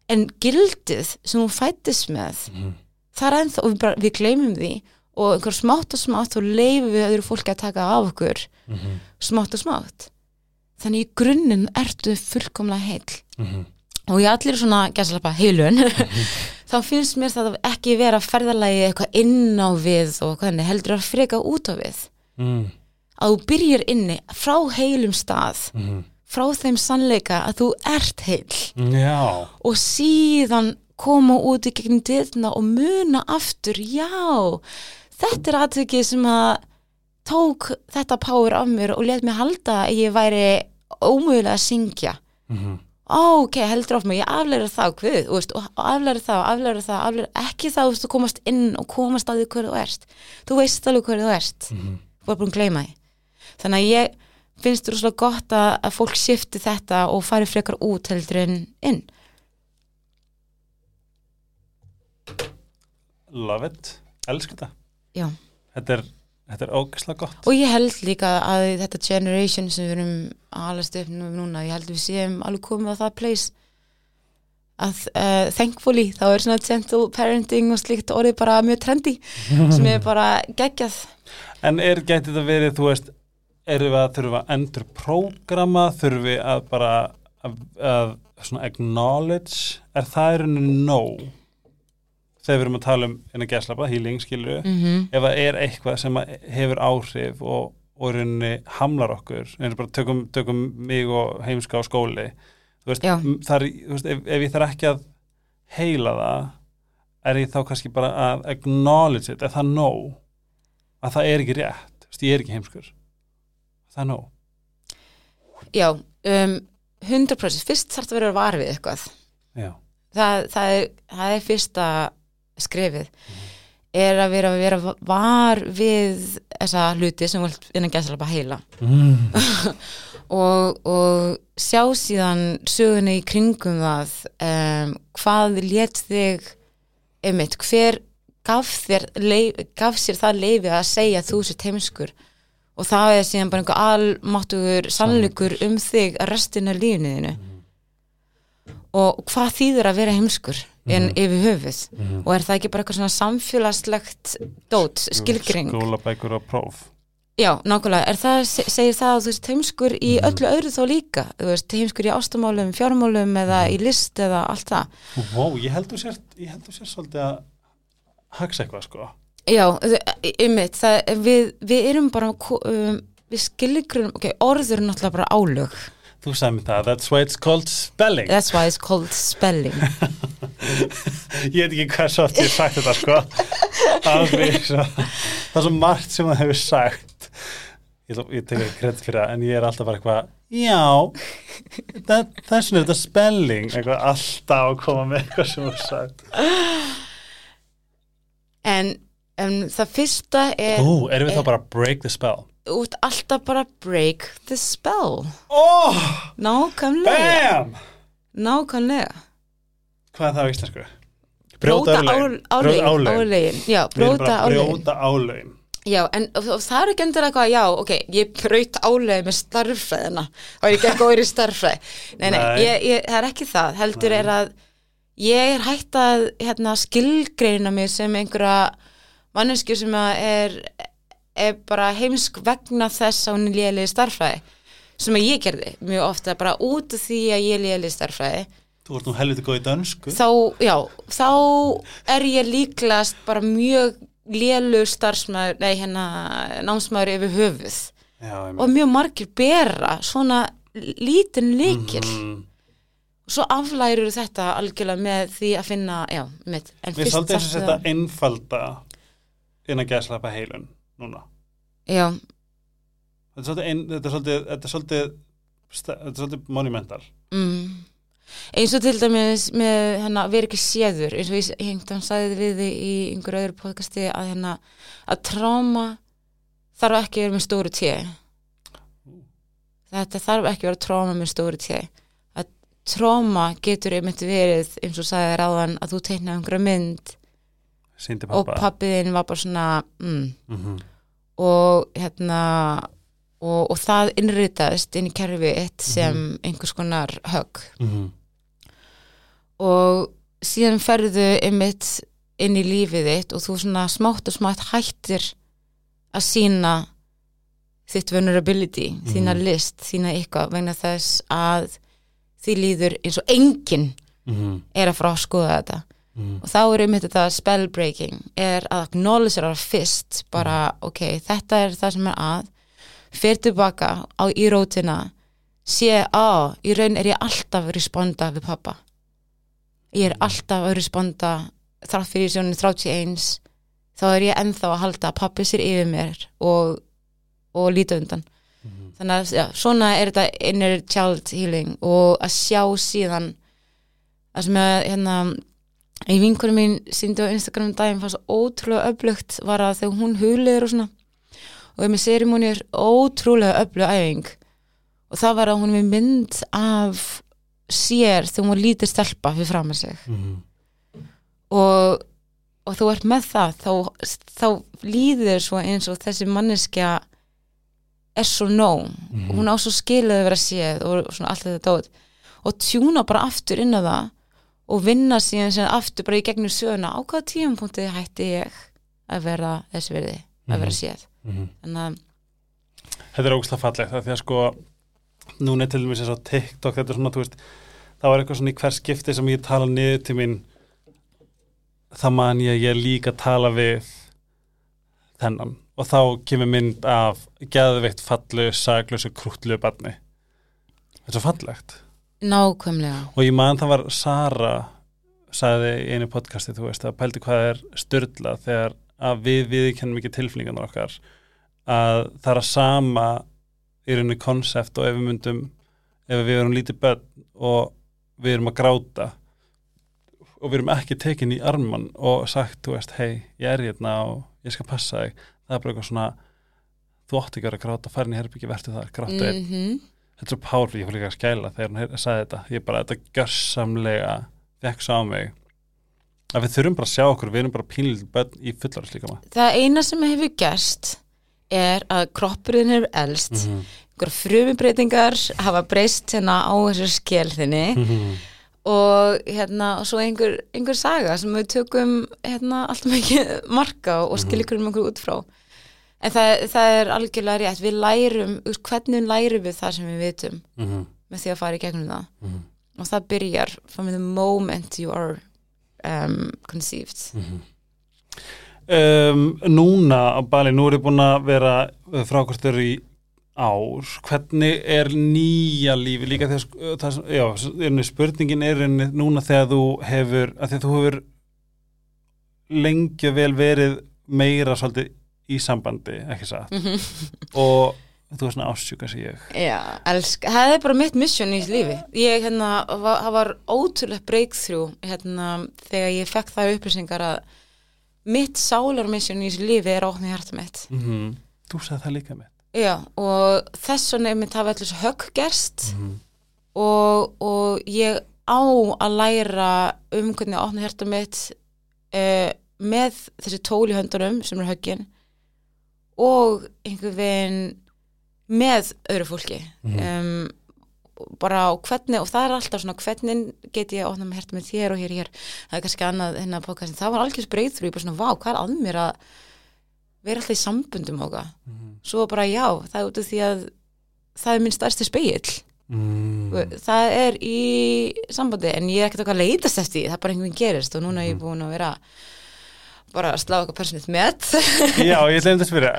Speaker 2: en gildið sem hún fættist með
Speaker 1: Mhm.
Speaker 2: það er ennþá, og við, bara, við gleymum því og einhver smátt og smátt og leifum við öðru fólki að taka af okkur
Speaker 1: Mhm.
Speaker 2: Smátt og smátt þannig í grunninn ertu fullkomlega heill
Speaker 1: Mhm.
Speaker 2: og ég allir svona gæslappa heilun [LAUGHS] þá finnst mér það ekki vera ferðalagi eitthvað inn á við og hvernig heldur að freka út á við
Speaker 1: Mhm.
Speaker 2: að þú byrjar inni frá heilum stað
Speaker 1: Mhm.
Speaker 2: frá þeim sannleika að þú ert heil
Speaker 1: Já.
Speaker 2: og síðan koma út í gegnum dyrna og muna aftur, já þetta er aðtökið sem að tók þetta power af mér og let mér halda að ég væri ómögulega að syngja
Speaker 1: Mhm.
Speaker 2: ó, ok, heldur of mig, ég aflæra það veist, og aflæra það, aflæra það aflæra, ekki veist, þú komast inn og komast að því hverju þú ert þú veist alveg hverju þú ert
Speaker 1: Mhm.
Speaker 2: þú var búin að gleyma því þannig að ég finnst þú rosalega gott að, að fólk shifti þetta og fari frekar út heldur en inn
Speaker 1: Love it. Elsku þetta.
Speaker 2: Já.
Speaker 1: Þetta er, þetta er ógæslega gott.
Speaker 2: og ég held líka að þetta generation sem við erum að alast upp nú- núna, ég held við séum alveg komið á það place að uh, thankfully þá er svona gentle parenting og slíkt orðið bara mjög trendy sem er bara geggjað.
Speaker 1: En er gæti þetta verið, þú veist, erum við að þurfa að endur prógrama, þurfum við að bara að, að svona acknowledge, er það er henni nóg þegar við erum að tala um innan gæslapa, healing, skilur
Speaker 2: mm -hmm.
Speaker 1: ef það er eitthvað sem hefur áhrif og, og rauninni hamlar okkur, og bara tökum, tökum mig og heimska á skóli veist, þar, veist ef, ef ég þarf ekki að heila það er ég þá kannski bara að acknowledge it, er það nóg? Að það er ekki rétt, veist, ég er ekki heimskur. Það er nóg?
Speaker 2: Já, um, 100% fyrst þarf það að vera að vara við eitthvað. Það, það, er, það er fyrsta skrefið er að vera, vera var við þessa hluti sem vilt innan gæsla heila.
Speaker 1: Mm. [LAUGHS]
Speaker 2: og, og sjá síðan söguna í kringum það um, hvað lét þig einmitt, hver gaf, þér, leif, gaf sér það leifi að segja að þú sér heimskur? Og það er síðan bara einhver almáttugur sannleikur um þig að restina lífniðinu og hvað þýður að vera heimskur en yfir höfuð?
Speaker 1: Mhm.
Speaker 2: og er það ekki bara eitthvað svona samfélagslegt dót, skilgring
Speaker 1: skólabækur og próf.
Speaker 2: Já, nákvæmlega, er það, se- segir það að þú veist heimskur í
Speaker 1: Mhm.
Speaker 2: öllu öðru þá líka, þú veist, heimskur í ástamálum, fjármálum eða í list eða allt það.
Speaker 1: Vó, ég held þú sért, ég held þú sért svolítið að hagsa eitthvað sko.
Speaker 2: Já, ymmit, það, við, við erum bara, um, við skilgrum, ok, orður náttúrulega bara álög.
Speaker 1: Þú sagði mér það, that's why it's called spelling.
Speaker 2: That's why it's called spelling. [LAUGHS]
Speaker 1: Ég veit ekki hvað svo oft ég sagt þetta sko. Svo. Það er svo margt sem það hefur sagt. Ég, ég tekur kredd fyrir það En ég er alltaf bara eitthvað Já það, vegna er þetta spelling. Eitthvað alltaf að koma með eitthvað sem þú sagt.
Speaker 2: En En það fyrsta er
Speaker 1: Ú, erum við
Speaker 2: er-
Speaker 1: þá bara break the spell?
Speaker 2: Út alltaf bara break the spell.
Speaker 1: Oh,
Speaker 2: Nákvæmlega.
Speaker 1: bam!
Speaker 2: Nákvæmlega.
Speaker 1: Hvað er það á íslensku?
Speaker 2: Brjóta
Speaker 1: álögin.
Speaker 2: ál-
Speaker 1: Brjóta
Speaker 2: álögin.
Speaker 1: álögin.
Speaker 2: Álögin. Já, en það er ekki endur eitthvað, já, ok, ég braut álega með starffræðina og ég gekk góður í starffræði. Nei, nei,
Speaker 1: Nei.
Speaker 2: Ég, ég, það er ekki það. Heldur er að ég er hægt að hérna, skilgreina mig sem einhverja mannesku sem er, er bara heimsk vegna þess að hún er lélega starffræði sem að ég gerði mjög ofta bara út af því að ég er lélega starffræði
Speaker 1: Þú ert nú helviti góð í dönsku.
Speaker 2: þá, já, þá er ég líklegast bara mjög lélu starfsmæður, nei hérna námsmæður yfir höfuð.
Speaker 1: Já,
Speaker 2: og mjög margir bera svona lítinn líkil
Speaker 1: Mm.
Speaker 2: og svo aflærir þetta algjörlega með því að finna, já, mitt
Speaker 1: er
Speaker 2: fyrst
Speaker 1: svolítið eins og
Speaker 2: þarftu
Speaker 1: setja
Speaker 2: að-
Speaker 1: einfalda inn að heilun núna.
Speaker 2: já,
Speaker 1: Þetta er svolítið, þetta er svolítið, þetta er svolítið, er svolítið monumental.
Speaker 2: mm. eins og til dæmis með hérna, vera ekki séður eins og ég hengtam sagði við þig í einhverju öðru podcasti að hérna að tráma þarf ekki að vera með stóru tíu þetta þarf ekki að vera tráma með stóru tíu að tráma getur einmitt verið eins og sagði ráðan að þú teiknaði einhverja mynd
Speaker 1: Sýndi
Speaker 2: og
Speaker 1: pappa.
Speaker 2: pappiðin var bara svona mm,
Speaker 1: Mm
Speaker 2: og hérna og, og það innritaðist inn í kerfið eitt sem einhvers konar högg.
Speaker 1: -hmm.
Speaker 2: og síðan ferðu einmitt inn í lífið þitt og þú svona smátt og smátt hættir að sína þitt vulnerability, þína list, þína eitthvað vegna þess að því líður eins og enginn
Speaker 1: Mm
Speaker 2: er að fara að skoða þetta
Speaker 1: -hmm.
Speaker 2: og þá er einmitt þetta spell breaking er að acknowledge það fyrst bara ok, þetta er það sem er að fyrir tilbaka á í rótina sé á, í raun er ég alltaf að responda við pappa ég er alltaf að responda þrátt fyrir sjónin 31 þá er ég ennþá að halda að pappi sér yfir mér og, og líta undan. Þannig að já, svona er þetta inner child healing og að sjá síðan að sem að hérna í vinkunum mín síndi á Instagram um daginn fannst ótrúlega öflugt var að þegar hún huliður og svona. Og með serimónir ótrúlega öflug æfing. Og það var að hún er mynd af sér þegar hún var lítið stelpa fyrir fram að sig.
Speaker 1: Mm
Speaker 2: og, og þú ert með það þá, þá líður svo eins og þessi manneskja er svo nóg.
Speaker 1: Mhm.
Speaker 2: hún á svo skilið að vera séð og svona allt þetta dót. Og tjúna bara aftur inn á það og vinna síðan sem aftur bara í gegnum söguna. Á hvaða tíumpunkti hætti ég að vera þess verði að vera
Speaker 1: Mhm.
Speaker 2: séð?
Speaker 1: -hmm.
Speaker 2: þannig að
Speaker 1: Þetta er ógslag fallegt það því að sko núna er til dæmis eins og TikTok þetta er svona, þú veist, það var eitthvað svona í hver skipti sem ég tala niður til mín. Það man ég að ég líka að tala við þennan. Og þá kemur mynd af geðveikt fallu, saglösu, krútlu barni. Þetta er svo fallegt
Speaker 2: nákvæmlega.
Speaker 1: Og ég man það var Sara sagði í einu podcasti, þú veist, að pældi hvað er styrla þegar að við við kennum ekki tilfinningarnar okkar að það er að sama í rauninu konsept og ef við myndum ef við erum lítið börn og við erum að gráta og við erum ekki tekin í arman og sagt, þú veist, hei, ég er hérna og ég skal passa þig, það er bara eitthvað svona þú átti ekki að vera að gráta, farin í herbyggi verður það, gráta einn.
Speaker 2: Mm
Speaker 1: þetta er svo párfri, ég fór líka að skæla þegar hann sagði þetta, ég bara, þetta gjörsamlega fekk svo á mig að við þurfum bara að sjá okkur, við erum bara pínlítið bönn í fullaris líka maður
Speaker 2: það eina sem hefur gerst er að kroppurinn hefur elst.
Speaker 1: Mhm.
Speaker 2: einhver frumibreitingar hafa breyst hérna á þessu skjelðinni
Speaker 1: Mhm.
Speaker 2: og hérna og svo einhver, einhver saga sem við tökum hérna alltaf mikið marka og skilikurum okkur út frá en það, það er algjörlega rétt. Við lærum, hvernig lærum við það sem við vitum
Speaker 1: Mhm.
Speaker 2: með því að fara í gegnum það.
Speaker 1: Mhm.
Speaker 2: og það byrjar from the moment you are um, conceived.
Speaker 1: Um, Núna á Bali, nú er ég búin að vera frákvæmstur í ár. Hvernig er nýja lífi líka þegar sk- það, sem- já, s- er einu spurningin er einu núna þegar þú hefur að því að þú hefur lengi vel verið meira svolítið í sambandi, ekki satt? Og þú er svona ásjúka sem ég.
Speaker 2: Já, elsk, það er bara mitt mission í lífi. Ég, hérna, var, það var ótrúlega breakthrough, hérna, þegar ég fekk það upplýsingar að mitt sálarmission í lífi er opna hjarta mitt.
Speaker 1: Mm Þú sagði það líka með
Speaker 2: Já, og þess vegna er mitt hafa allir svo högg gerst.
Speaker 1: Mm
Speaker 2: og, og ég á að læra um hvernig opna hjarta mitt uh, með þessi tól í höndunum sem er höggin og einhver veginn með öðru fólki. Um, bara á hvernig og það er alltaf svona hvernig get ég að opna með hjarta mitt hér og hér og hér? Það er kannski annað hérna podcastin, það var algjörst breyðþrú ég bara svona, vá, hvað er að mér að vera alltaf í sambundum og hvað svo bara já, það er út af því að það er minn stærsti speill
Speaker 1: mm.
Speaker 2: það er í sambandi en ég er ekkert okkar að leitast eftir það er bara einhvern veginn gerist og núna er ég búin að vera bara að slá eitthvað personið með [LAUGHS]
Speaker 1: Já, ég ætla einnig að spyrja.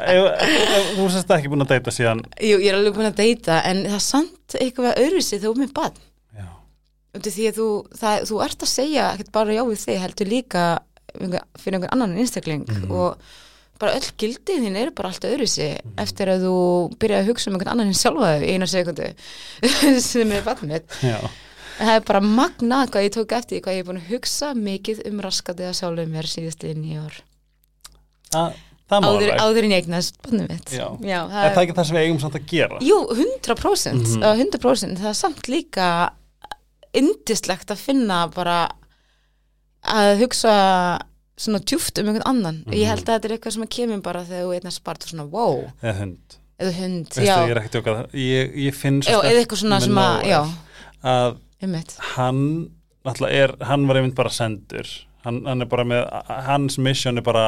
Speaker 1: Þú sérst ekki búin að deyta síðan?
Speaker 2: Jú, ég er alveg búin að deyta en það er samt eitthvað öðruvísi þegar þú er með bann því að þú, það, þú ert að segja ekkert bara já við þig, heldur líka fyrir einhvern annan einstakling og bara öll gildið þín eru bara allt öðruvísi eftir að þú byrja að hugsa um einhvern annan en sjálfa þig í eina sekundu [LAUGHS] sem er bann mitt.
Speaker 1: Já,
Speaker 2: það er bara magnað hvað ég tók eftir hvað ég er búin að hugsa mikið um raskatið að sjálfum mér síðast í
Speaker 1: má
Speaker 2: Áður, áður en ég eignast bannum mitt.
Speaker 1: Já.
Speaker 2: Já það
Speaker 1: Er það ekki það sem við eigum samt að gera?
Speaker 2: Jú, 100%, mm 100%, það er samt líka indislegt að finna bara að hugsa svona djúft um einhvern annan. Ég held að þetta er eitthvað sem kemur bara þegar þú eignast spart og svona, wow,
Speaker 1: Eða hund.
Speaker 2: Eða hund,
Speaker 1: Veistu,
Speaker 2: já,
Speaker 1: ég er ég, ég finn með
Speaker 2: sem að,
Speaker 1: að
Speaker 2: einmitt,
Speaker 1: hann náttúrulega er, hann var einmitt bara sendur. Hann, hann er bara með, hans mission er bara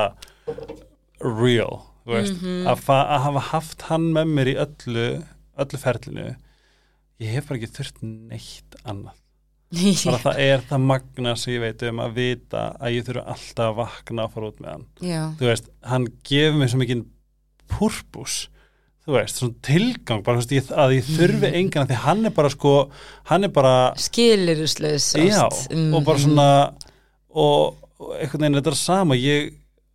Speaker 1: real, veist.
Speaker 2: Mhm.
Speaker 1: að, fa- að hafa haft hann með mér í öllu, öllu ferlinu ég hef bara ekki þurft neitt annað. [LAUGHS] Bara það er það magna sem ég veit um að vita að ég þurfa alltaf að vakna og fara út með hann.
Speaker 2: Já,
Speaker 1: þú veist, hann gefur mér svo mikið purpus þú veist, svona tilgang bara, veist, ég, að ég þurfi engan því hann er bara sko, hann er bara
Speaker 2: ást. Mm,
Speaker 1: og bara
Speaker 2: mm.
Speaker 1: svona og, og einhvern veginn þetta er sama ég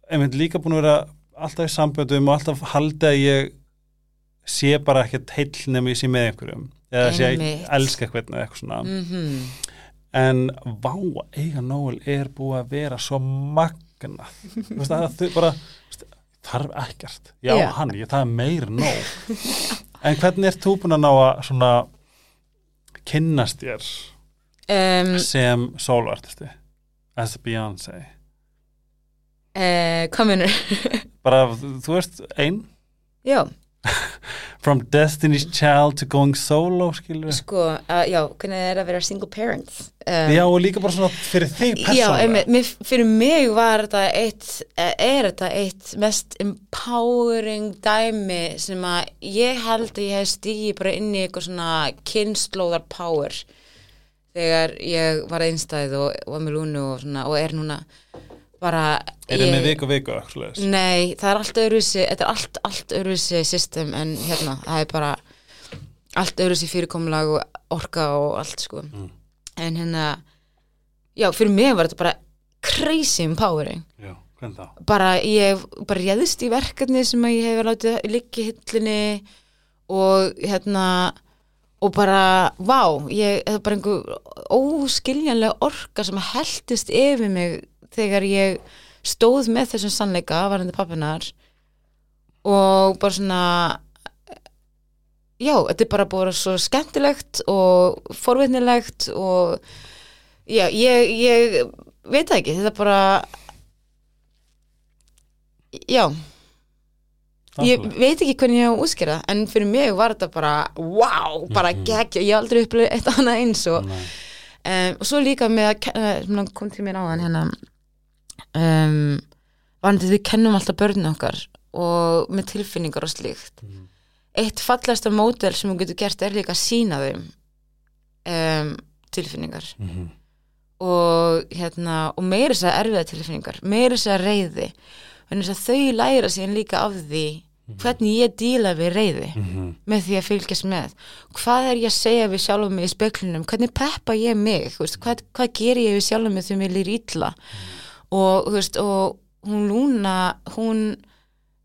Speaker 1: einmitt líka búin að vera alltaf í samböndum og alltaf haldi að ég sé bara ekkert heill nema ég sé með einhverjum eða sé að ég elska eitthvað eða eitthvað svona
Speaker 2: Mhm.
Speaker 1: en vá, eiga Nóel er búið að vera svo magnað Þú veist, að þau bara þarf ekkert, já,
Speaker 2: Já.
Speaker 1: hann ég, það er meir nóg. [LAUGHS] En hvernig ert þú búin að ná að svona kynnast þér
Speaker 2: um,
Speaker 1: sem soloartisti as Beyoncé.
Speaker 2: Uh, hvað minnur?
Speaker 1: bara, þú veist, ein.
Speaker 2: Já, [LAUGHS]
Speaker 1: from Destiny's Child to going solo skilur
Speaker 2: sko, uh, já, hvernig er að vera single parent um,
Speaker 1: já, og líka bara svona fyrir þig
Speaker 2: Já,
Speaker 1: persónulega.
Speaker 2: einmitt, mér, fyrir mig var þetta eitt, eh, er þetta eitt mest empowering dæmi sem að ég held að ég hef stíði bara inn í eitthvað svona kynnslóðar power þegar ég var einstæð og var með lúnu og, svona, og er núna bara
Speaker 1: er
Speaker 2: ég-
Speaker 1: henni viku viku eitthvað svoleiðis?
Speaker 2: Nei, það er allt öðruvísi, þetta er allt, allt öðruvísi system en hérna, það er bara allt öðruvísi fyrirkomulag og orka og allt sko. En hérna, já, fyrir mig var þetta bara crazy empowering.
Speaker 1: já, hvernig þá?
Speaker 2: Bara ég bara réðist í verkefni sem ég hefur látið í hillinni og hérna, og bara, vá, ég, það er bara einhver óskiljanlega orka sem heldist yfir mig þegar ég stóð með þessum sannleika varandi pappinar og bara svona já, þetta er bara vera svo skemmtilegt og forvitnilegt og já, ég, ég veit það ekki, þetta er bara já. Ég veit ekki hvernig ég á að útskýra það, en fyrir mig var þetta bara wow, bara mm geggja, ég hef aldrei upplifið eitt annað eins og um, og svo líka með að sem kom til mér áðan hérna um, varandi við kennum alltaf börnin okkar og með tilfinningar og slíkt.
Speaker 1: Mhm.
Speaker 2: eitt fallasta mótel sem þú getur gert er líka að sína þeim um, tilfinningar.
Speaker 1: Mhm.
Speaker 2: og hérna og meira þess að erfiða tilfinningar meira þess að reyði þannig að þau læra síðan líka af því hvernig ég díla við reyði
Speaker 1: Mhm.
Speaker 2: með því að fylgjast með. Hvað er ég að segja við sjálfum mig í speklinum hvernig peppa ég mig? Veist, hvað, hvað ger ég við sjálfum mig þegar mér lýr illa og, þú veist, og hún Lúna hún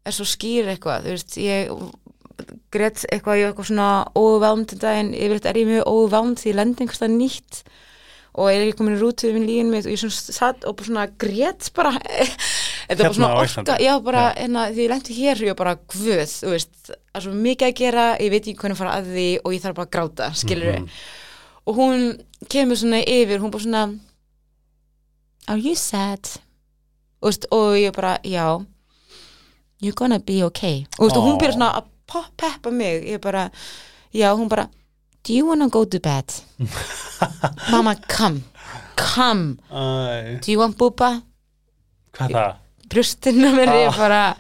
Speaker 2: er svo skýr eitthvað þú veist, ég greitt eitthvað, ég var eitthvað svona þetta en yfirleitt er ég mjög óvæmd því ég lendi einhverstað nýtt og er ég komin í rútu við líðin mitt og ég svona satt og bara svona greitt bara þetta var
Speaker 1: Hérna
Speaker 2: svona orka, já bara
Speaker 1: Já.
Speaker 2: hérna, því ég lendi hér og ég bara guð, þú veist, það er svo mikið að gera ég veit ekki hvernig fara að því og ég þarf bara að gráta skilur
Speaker 1: Mhm.
Speaker 2: og hún kemur svona yfir, hún bara svona are you sad? Veist, og ég bara, já. You're gonna be okay. Og, veist, og hún byrja svona að pop- peppa mig. Ég bara, já, hún bara do you wanna go to bed? [LAUGHS] Mamma, come. Come,
Speaker 1: Æ,
Speaker 2: do you want booba
Speaker 1: hvað það?
Speaker 2: brjóstinu mér
Speaker 1: Ah.
Speaker 2: ég bara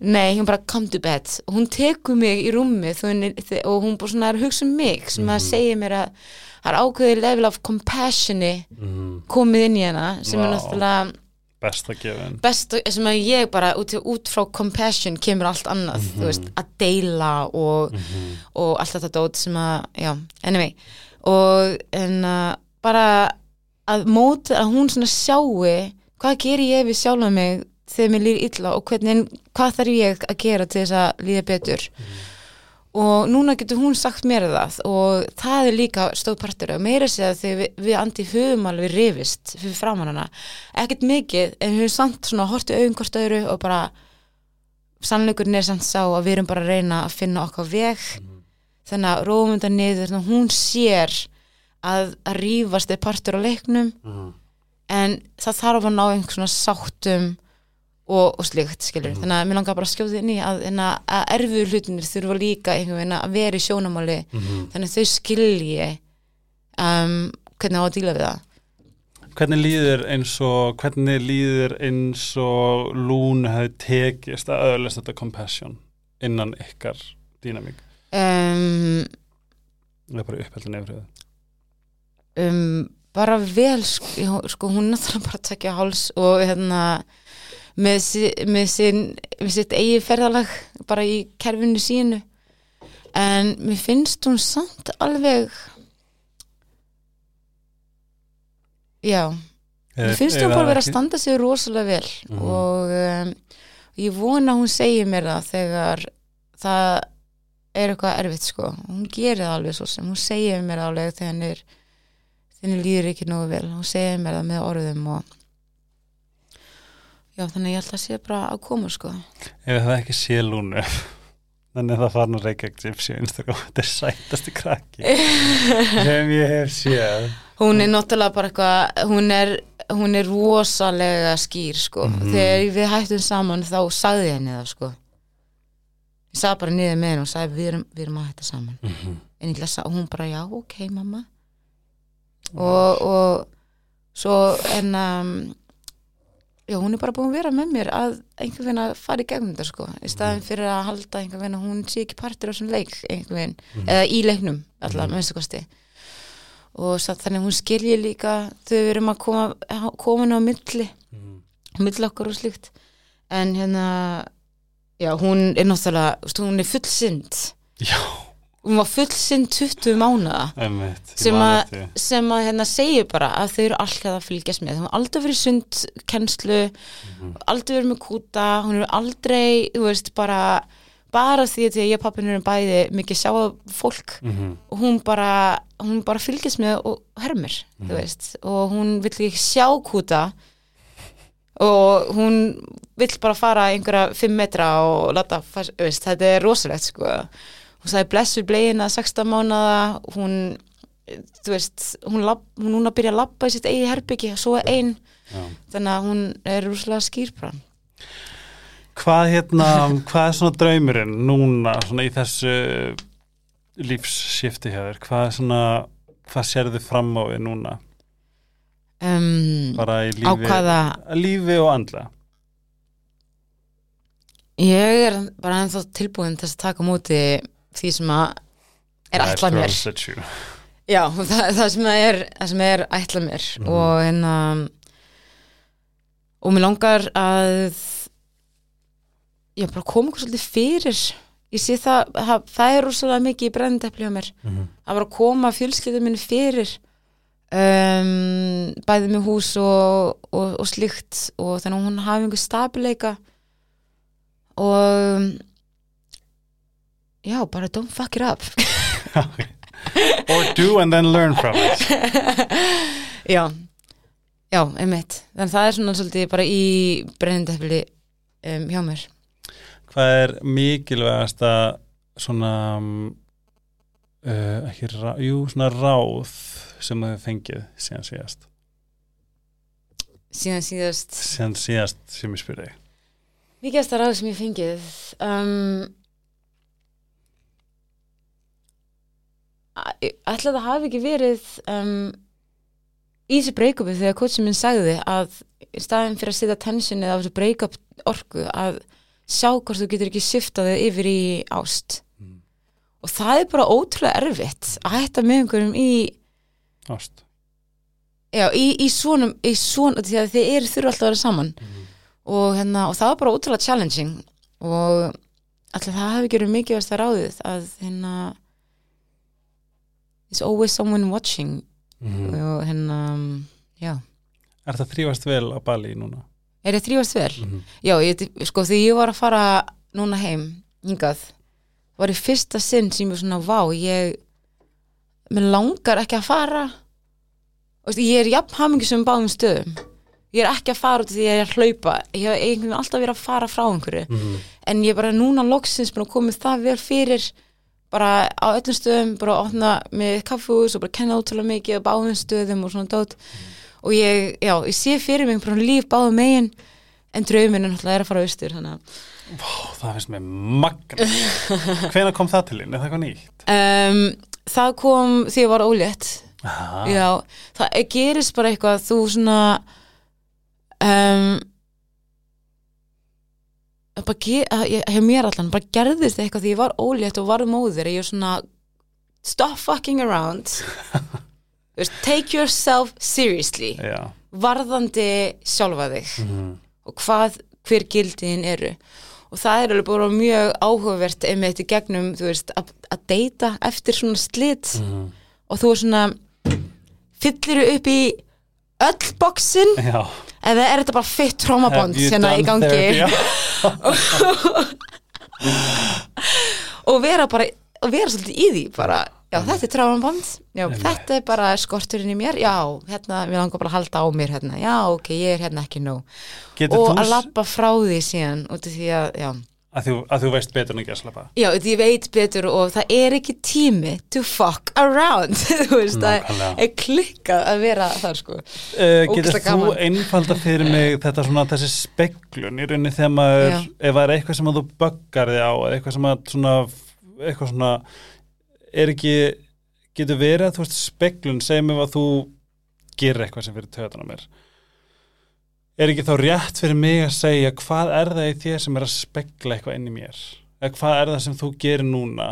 Speaker 2: nei, hún bara come to bed. Og hún tekur mig í hún, og hún bara svona er að hugsa um mig sem að segja mér að það er ákveðið level of compassioni
Speaker 1: Mm,
Speaker 2: komið inn í hana sem er
Speaker 1: Vá.
Speaker 2: náttúrulega
Speaker 1: besta gefin.
Speaker 2: Best sem að ég bara út, út frá compassion kemur allt annað þú veist, að deila og, og allt þetta dót sem að já, anyway. Og en að bara að móta, að hún svona sjáu hvað gerir ég við sjálfa mig þegar mér líður illa og hvernig, hvað þarf ég að gera til þess að líða betur og núna getur hún sagt mér það og það er líka stóð partur og meira sér að þegar við, við andi höfum alveg rifist fyrir framan hana. Ekkert mikið en við höfum samt svona hortið auðum hvort öðru og bara sannleikurinn er samt sá að við erum bara að reyna að finna okkar veg. Þannig að þetta niður hún sér að, að rífast er partur á leiknum.
Speaker 1: Mhm.
Speaker 2: en það þarf að ná einhvern svona sáttum og, og slíkt skilur þannig að mér langar bara að skjóða inn í að, að, að erfiðu hlutinir þurfa líka einhvern veginn að vera í sjónamáli
Speaker 1: Mhm.
Speaker 2: þannig að þau skilji um, hvernig á að díla við það.
Speaker 1: Hvernig líður eins og hvernig líður eins og Lún hefði tekist að öðlast þetta compassion innan ykkar dýnamík
Speaker 2: um,
Speaker 1: það er bara upphældin yfir
Speaker 2: um, bara vel sko, sko hún er náttúrulega bara að tekja háls og hérna með, með, sin, með sitt eigi ferðalag bara í kerfinu sínu. En mér finnst hún samt alveg já. Mér finnst hún bara vera að standa sig rosalega vel
Speaker 1: Mhm.
Speaker 2: og um, ég vona hún segir mér það þegar það er eitthvað erfitt sko. Hún gerir það alveg svo sem. Hún segir mér alveg þegar henni líður ekki nógu vel. Hún segir mér það með orðum og já þannig að ég ætla að sé bara að koma sko.
Speaker 1: Ef það ekki sé Lúnu [LAUGHS] þannig að það farin að reykja gypsi á Instagram [LAUGHS] þetta er sætasti krakki. [LAUGHS] Sem ég hef séð.
Speaker 2: Hún er náttúrulega bara eitthvað hún er, hún er rosalega skýr sko.
Speaker 1: Mhm.
Speaker 2: þegar við hættum saman þá sagði henni það sko. Ég sagði bara niður með henni og sagði við erum, við erum að hætta saman.
Speaker 1: Mm -hmm.
Speaker 2: en ég lesa og hún bara já ok mamma. Og, og svo en um, já hún er bara búin að vera með mér að einhvern veginn að fara í gegnum þetta sko. Í staðin fyrir að halda einhvern veginn að hún sé ekki partur á svona leik einhvern veginn. Eða í leiknum
Speaker 1: Mhm.
Speaker 2: með þessu kosti. Og satt, þannig hún skilji líka þau við erum að koma komin á milli. Milli okkur og slíkt. En hérna já hún er náttúrulega hún er fullsind
Speaker 1: Já,
Speaker 2: hún var fullsind 20 mánuða sem að, sem að hérna segja bara að þau eru alltaf að fylgjast með. Hún er aldrei fyrir sundkennslu aldrei verið með kúta hún er aldrei, þú veist, bara bara því að ég og pappin erum bæði mikið sjá fólk
Speaker 1: Mhm.
Speaker 2: og hún bara, hún bara fylgjast með og hermir, þú veist. Og hún vill ekki sjá kúta og hún vill bara fara einhverja 5 metra og þú veist, þetta er rosalegt sko, hún sagði blessur blegina 16 mánada, hún þú veist, hún, lab, hún núna byrja að labba í sitt eigi herbyggi, svo er ein
Speaker 1: Já.
Speaker 2: þannig að hún er rosalega skýr bara
Speaker 1: Hvað hérna, hvað er svona draumurinn núna svona í þessu lífsshifti hjá þér? Hvað er svona, hvað sérðu fram á við núna?
Speaker 2: um,
Speaker 1: Bara í lífi,
Speaker 2: hvaða
Speaker 1: lífi og andla?
Speaker 2: ég er bara ennþá tilbúin til þess að taka á móti því sem að er ætlað mér. Já, [LAUGHS] það, það sem er það sem er ætlað mér.
Speaker 1: Mhm.
Speaker 2: og hérna og mér langar að ég bara koma okkur svolítið fyrir. Ég sé það, það, það er rosalega mikið í brendepli á mér.
Speaker 1: Mhm.
Speaker 2: að bara koma fjölskyldum minni fyrir um, bæði með hús og, og, og slíkt. Og þannig að hún hafi einhver stabileika og já, bara don't fuck it up. [LAUGHS]
Speaker 1: Or do and then learn from it. [LAUGHS]
Speaker 2: Já, Já, einmitt. Þannig að það er svona svolítið bara í brennindefli um, hjá mér.
Speaker 1: Hvað er mikilvægasta svona uh, ekki rá, jú, svona ráð sem þau fengið síðan síðast?
Speaker 2: Síðan síðast,
Speaker 1: síðan síðast sem ég spyrir
Speaker 2: mikilvægsta ráð sem ég fengið, um, æ- ætli það hafi ekki verið um, í þessu breakupi þegar coachin minn sagði að í staðin fyrir að setja tensionið á þessu breakup orku að sjá hvort þú getur ekki shiftaðið yfir í ást.
Speaker 1: Mm.
Speaker 2: og það er bara ótrúlega erfitt að hætta með einhverjum í
Speaker 1: ást.
Speaker 2: Já, í, í svona því að þið eru þurfa alltaf að vera saman. Og, hérna, og það var bara ótrúlega challenging. Og alltaf það hefði gerið mikið verið það ráðið að hérna there's always someone watching
Speaker 1: mm.
Speaker 2: og hérna, já
Speaker 1: Er það þrýfast vel á Bali núna?
Speaker 2: er ég þrýfast vel?
Speaker 1: Mm.
Speaker 2: Já, ég, sko því ég var að fara núna heim, hingað var í fyrsta sinn sem ég var svona vá, ég mér langar ekki að fara og ég er jafn hamingisum báðum stöðum ég er ekki að fara út því að ég er að hlaupa ég hef einhvern veginn alltaf verið að fara frá einhverju
Speaker 1: Mm.
Speaker 2: en ég er bara núna loksins búin að komið það vel fyrir bara á öllum stöðum bara að opna með kaffús og bara kenna ótrúlega mikið á báðum stöðum og svona dót og ég, já, ég sé fyrir mig bara líf báðum megin en drauminn er náttúrulega að fara austur
Speaker 1: Ó, það finnst mér magna [LAUGHS] Hvenær kom það til þín? Er það eitthvað nýtt?
Speaker 2: um, það kom því ég var ólétt
Speaker 1: Aha.
Speaker 2: já, það gerist bara eitthvað þú svona um, ég- hjá mér allan, bara gerðist eitthvað því ég var ólétt og var móðir ég er svona stop fucking around [LAUGHS] take yourself seriously
Speaker 1: Já.
Speaker 2: varðandi sjálfa þig
Speaker 1: Mm.
Speaker 2: og hvað, hver gildiðin eru og það er alveg bara mjög áhugavert einmitt í gegnum, þú veist, að, deyta eftir svona slit
Speaker 1: Mm.
Speaker 2: og þú er svona fyllir upp í öll bóksin
Speaker 1: Já.
Speaker 2: eða er þetta bara fitt trómabond hérna í gangi? [LAUGHS] og vera bara og vera svolítið í því bara. Já þetta er trómabond, já
Speaker 1: Einmitt.
Speaker 2: þetta er bara skorturinn í mér, já hérna við langar bara að halda á mér hérna, já ok ég er hérna ekki nóg.
Speaker 1: Getur
Speaker 2: og að lappa frá því síðan út af því að, já
Speaker 1: að þú, að þú veist betur en ekki að slappa
Speaker 2: Já, ég veit betur og það er ekki tími to fuck around. [LAUGHS] Þú veist, það er klikkað að vera þar sko.
Speaker 1: Uh, getur þú einfalda fyrir mig þetta svona þessi speglun í rauninni þegar maður,
Speaker 2: Já.
Speaker 1: ef það er eitthvað sem þú böggar þig á eitthvað sem að svona, eitthvað svona er ekki, getur verið að þú veist speglun, segjum ef að þú gerir eitthvað sem fyrir töðan á mér er ekki þá rétt fyrir mig að segja hvað er það í þér sem er að spegla eitthvað inn í mér? Eða hvað er það sem þú gerir núna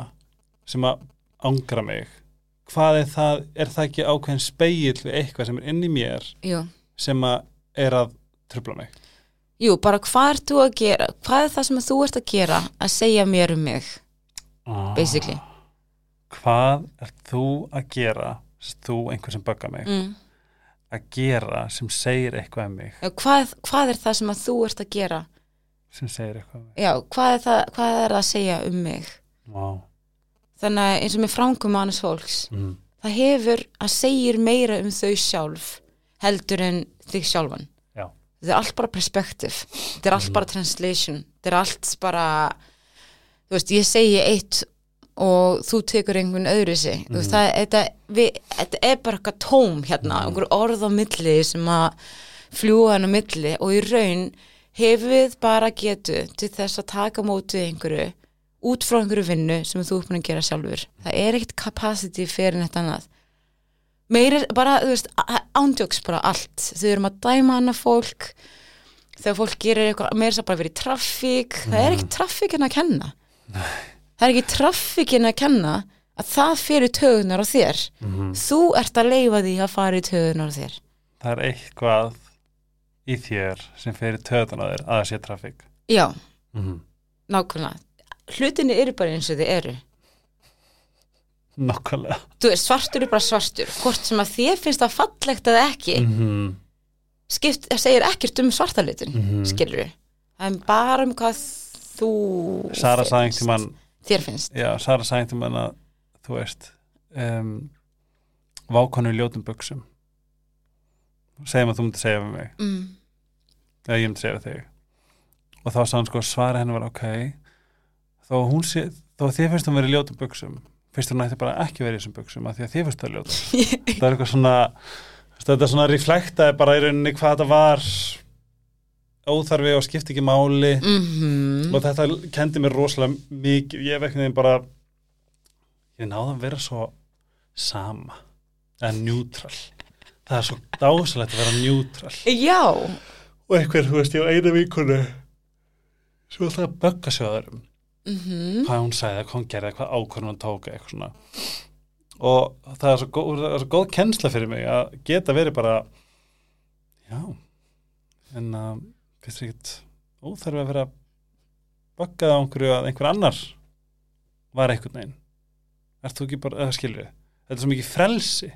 Speaker 1: sem að ángra mig? Hvað er það, er það ekki ákveðin speill við eitthvað sem er inn í mér
Speaker 2: Jú,
Speaker 1: sem að er að trubla mig?
Speaker 2: Jú bara hvað ert þú að gera hvað er það sem þú ert að gera að segja mér um mig? Basically.
Speaker 1: Hvað er þú að gera þú einhver sem böggar mig?
Speaker 2: Mm.
Speaker 1: Að gera sem segir eitthvað um mig.
Speaker 2: Já, hvað, hvað er það sem að þú ert að gera?
Speaker 1: Sem segir eitthvað um mig.
Speaker 2: Já, hvað er það, hvað er það að segja um mig?
Speaker 1: Wow.
Speaker 2: þannig að eins og með framkomu annars fólks
Speaker 1: mm.
Speaker 2: það hefur að segir meira um þau sjálf heldur en þig sjálfan.
Speaker 1: Já.
Speaker 2: þetta er allt bara perspektiv þetta er allt bara translation. Þetta er allt bara þú veist, ég segi eitt og þú tekur einhvern öðru sig. Mm. það, þetta, við, þetta er bara eitthvað tóm hérna, einhver orð á milli sem að fljúa hann á milli og í raun hefur við bara getu til þess að taka mótið einhverju út frá einhverju vinnu sem þú búin að gera sjálfur. Það er ekkert capacity fyrir neitt annað. Meiri bara, þú veist, ándjóks bara allt. Þau erum að dæma hana fólk. Þegar fólk gerir eitthvað meira að bara verið í traffík. Það er ekki traffíkin að kenna það er ekki traffíkin að kenna að það fyrir tögunar á þér.
Speaker 1: Mm.
Speaker 2: þú ert að leifa því að fara í tögunar á þér.
Speaker 1: Það er eitthvað í þér sem fyrir töðan á þér að það sé trafík
Speaker 2: já,
Speaker 1: mm.
Speaker 2: nákvæmlega. Hlutinni eru bara eins og þið eru.
Speaker 1: Nokkulega
Speaker 2: þú veist, svartur er bara svartur. Hvort sem að þér finnst það fallegt eða ekki
Speaker 1: mm.
Speaker 2: skipt, það segir ekkert um svartalitin
Speaker 1: Mhm.
Speaker 2: skilur við, það er bara um hvað þú
Speaker 1: Sara sagði einhvern mann
Speaker 2: þér finnst?
Speaker 1: Já, Sara einhvern mann að þú veist um, vákonu í ljótum buksum segjum að þú myndir segja við mig.
Speaker 2: Mm.
Speaker 1: eða ég myndi segja við þig. Og þá sá hann sko svara henni var ok. Þó að hún sé þó að þið finnst hún verið í ljótum buksum finnst hún ætti bara ekki verið í þessum buksum af því að þið finnst það ljótum. [LAUGHS] Það er eitthvað svona þetta er svona reflektaði bara í rauninni hvað þetta var óþarfi og skipti ekki máli.
Speaker 2: Mm
Speaker 1: og þetta kendi mér rosalega mikið. Ég ekkert neginn bara ég náði að vera svo sama eða neutral. Það er svo dásalegt að vera neutral.
Speaker 2: Já,
Speaker 1: og einhver, þú veist, ég á einu vikunu sem alltaf að bögga sig á öðrum.
Speaker 2: Mm
Speaker 1: hvað hún sagði, hvað hún gerði, hvað ákvörðun hún tók eitthvað svona. Og það er svo góð, það er svo góð kennsla fyrir mig að geta verið bara já en að finnst þér ekkert óþarfi að vera að böggað á einhverju að einhver annar var einhvern veginn ert þú ekki bara, eða skilur þetta er svo mikið frelsi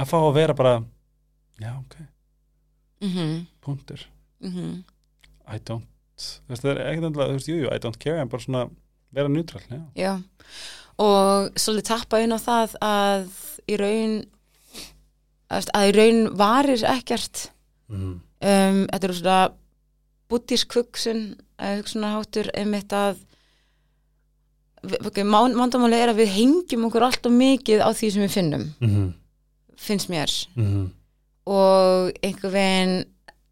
Speaker 1: að fá að vera bara já, ok,
Speaker 2: -hmm.
Speaker 1: punktur
Speaker 2: Mm
Speaker 1: I don't, þú veist, það er ekkert endilega, þú veist, jú, jú, I don't care, en bara svona vera neutral, já.
Speaker 2: Já, og svolítið tappa inn á það að í raun að í raun varir ekkert
Speaker 1: Mm.
Speaker 2: Um, þetta eru svona búttísk hugsun eða hugsunar hátur einmitt að okay, mandamáli er að við hengjum okkur alltaf mikið á því sem við finnum
Speaker 1: Mm -hmm.
Speaker 2: finnst mér.
Speaker 1: Mm
Speaker 2: og einhver veginn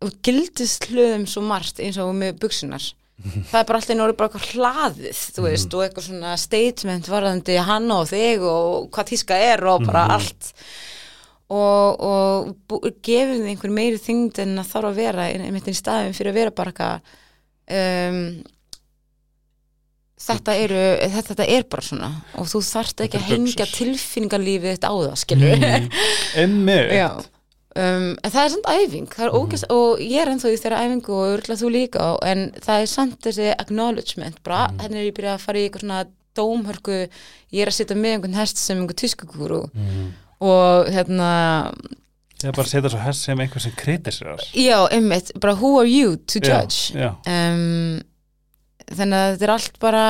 Speaker 2: og gildist hlöðum svo margt eins og með buksunar það er bara alltaf orðið bara eitthvað hlaðið þú veist, og eitthvað svona statement varðandi hann og þig og hvað tíska er og bara
Speaker 1: Mhm.
Speaker 2: allt og, og gefum þið einhver meiri þyngd en að þarf að vera einmitt í staðin fyrir að vera bara eitthvað um, þetta eru þetta, þetta er bara svona og þú þarft ekki að hengja tilfinningarlífið þitt á það, skilur
Speaker 1: Emmi.
Speaker 2: Já, um, en það er samt æfing það er
Speaker 1: Mhm.
Speaker 2: ógæst, og ég er ennþá í þeirra æfingu og örgulega þú líka, en það er samt þessi acknowledgement, bara
Speaker 1: Mhm.
Speaker 2: henni er ég byrjað að fara í eitthvað svona dómhörku ég er að sitja með einhvern hest sem einhvern tyskugúru
Speaker 1: Mm.
Speaker 2: Og hérna,
Speaker 1: er bara setja svo hess sem einhver sem kritisir
Speaker 2: já, einmitt bara who are you to judge?
Speaker 1: Já, já.
Speaker 2: um, þannig að þetta er allt bara,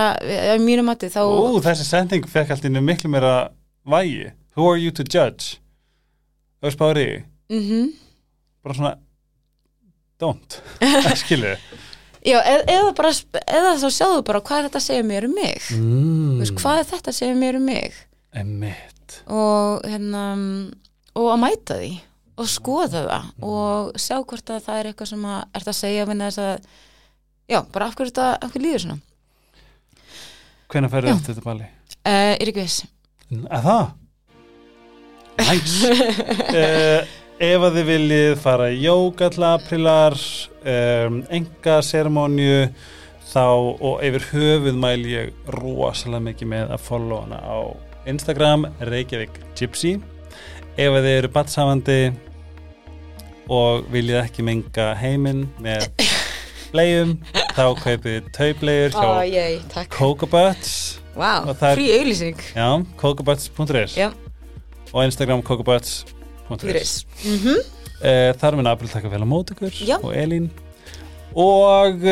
Speaker 2: að mínum mati þá
Speaker 1: Ú, þessi sending fekk allt innu miklu meira vægi. Who are you to judge? Í,
Speaker 2: mm
Speaker 1: bara svona don't, [LAUGHS] [LAUGHS] skilur
Speaker 2: já, eð, eða bara eða þá sjáðu bara hvað er þetta að segja mér um mig.
Speaker 1: Mm.
Speaker 2: Veist, hvað er þetta að segja mér um mig?
Speaker 1: Emmitt
Speaker 2: og hérna og að mæta því og skoða það og sjá hvort að það er eitthvað sem að ert að segja vinna þess að já, bara af hverju þetta, af hverju líður svona
Speaker 1: Hvenær ferðu
Speaker 2: Já.
Speaker 1: eftir þetta bali?
Speaker 2: uh, er ekki viss
Speaker 1: Að það? Næs [LAUGHS] uh, Ef að þið viljið fara í jóga til aprilar um, enga seremóniu þá og yfir höfuð mæl ég rosalega mikið með að follow hana á Instagram Reykjavík Gypsy. Ef þið eru batsamandi og viljið ekki menga heiminn með [LAUGHS] bleium þá kaupið taubleiur hjá
Speaker 2: takk.
Speaker 1: Cocobuts.
Speaker 2: Wow, frí auðlýsing
Speaker 1: já, cocobuts.is og Instagram cocobuts.is
Speaker 2: mm -hmm.
Speaker 1: þar mun April taka vel á mót ykkur og Elín. Og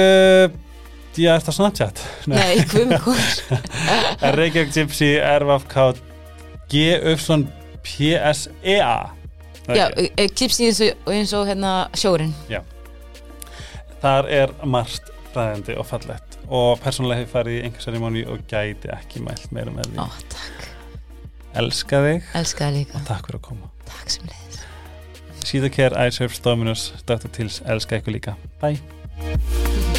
Speaker 1: er það Snapchat?
Speaker 2: Nei, með hvað [LAUGHS]
Speaker 1: Reykjavík Gypsy RFK G-Upslon P-S-E-A
Speaker 2: Já, eh, klipsi eins og, eins og hérna sjórin
Speaker 1: þar er margt ræðandi og fallett og persónulega hefur farið í einhver serimóni og gæti ekki mælt meira með því.
Speaker 2: Ó, takk,
Speaker 1: elska þig,
Speaker 2: elska það líka.
Speaker 1: Takk fyrir að koma.
Speaker 2: Takk sem leiðis.
Speaker 1: Síðaker, iSurfs, Dominus, Dr. Tills elska ykkur líka, bye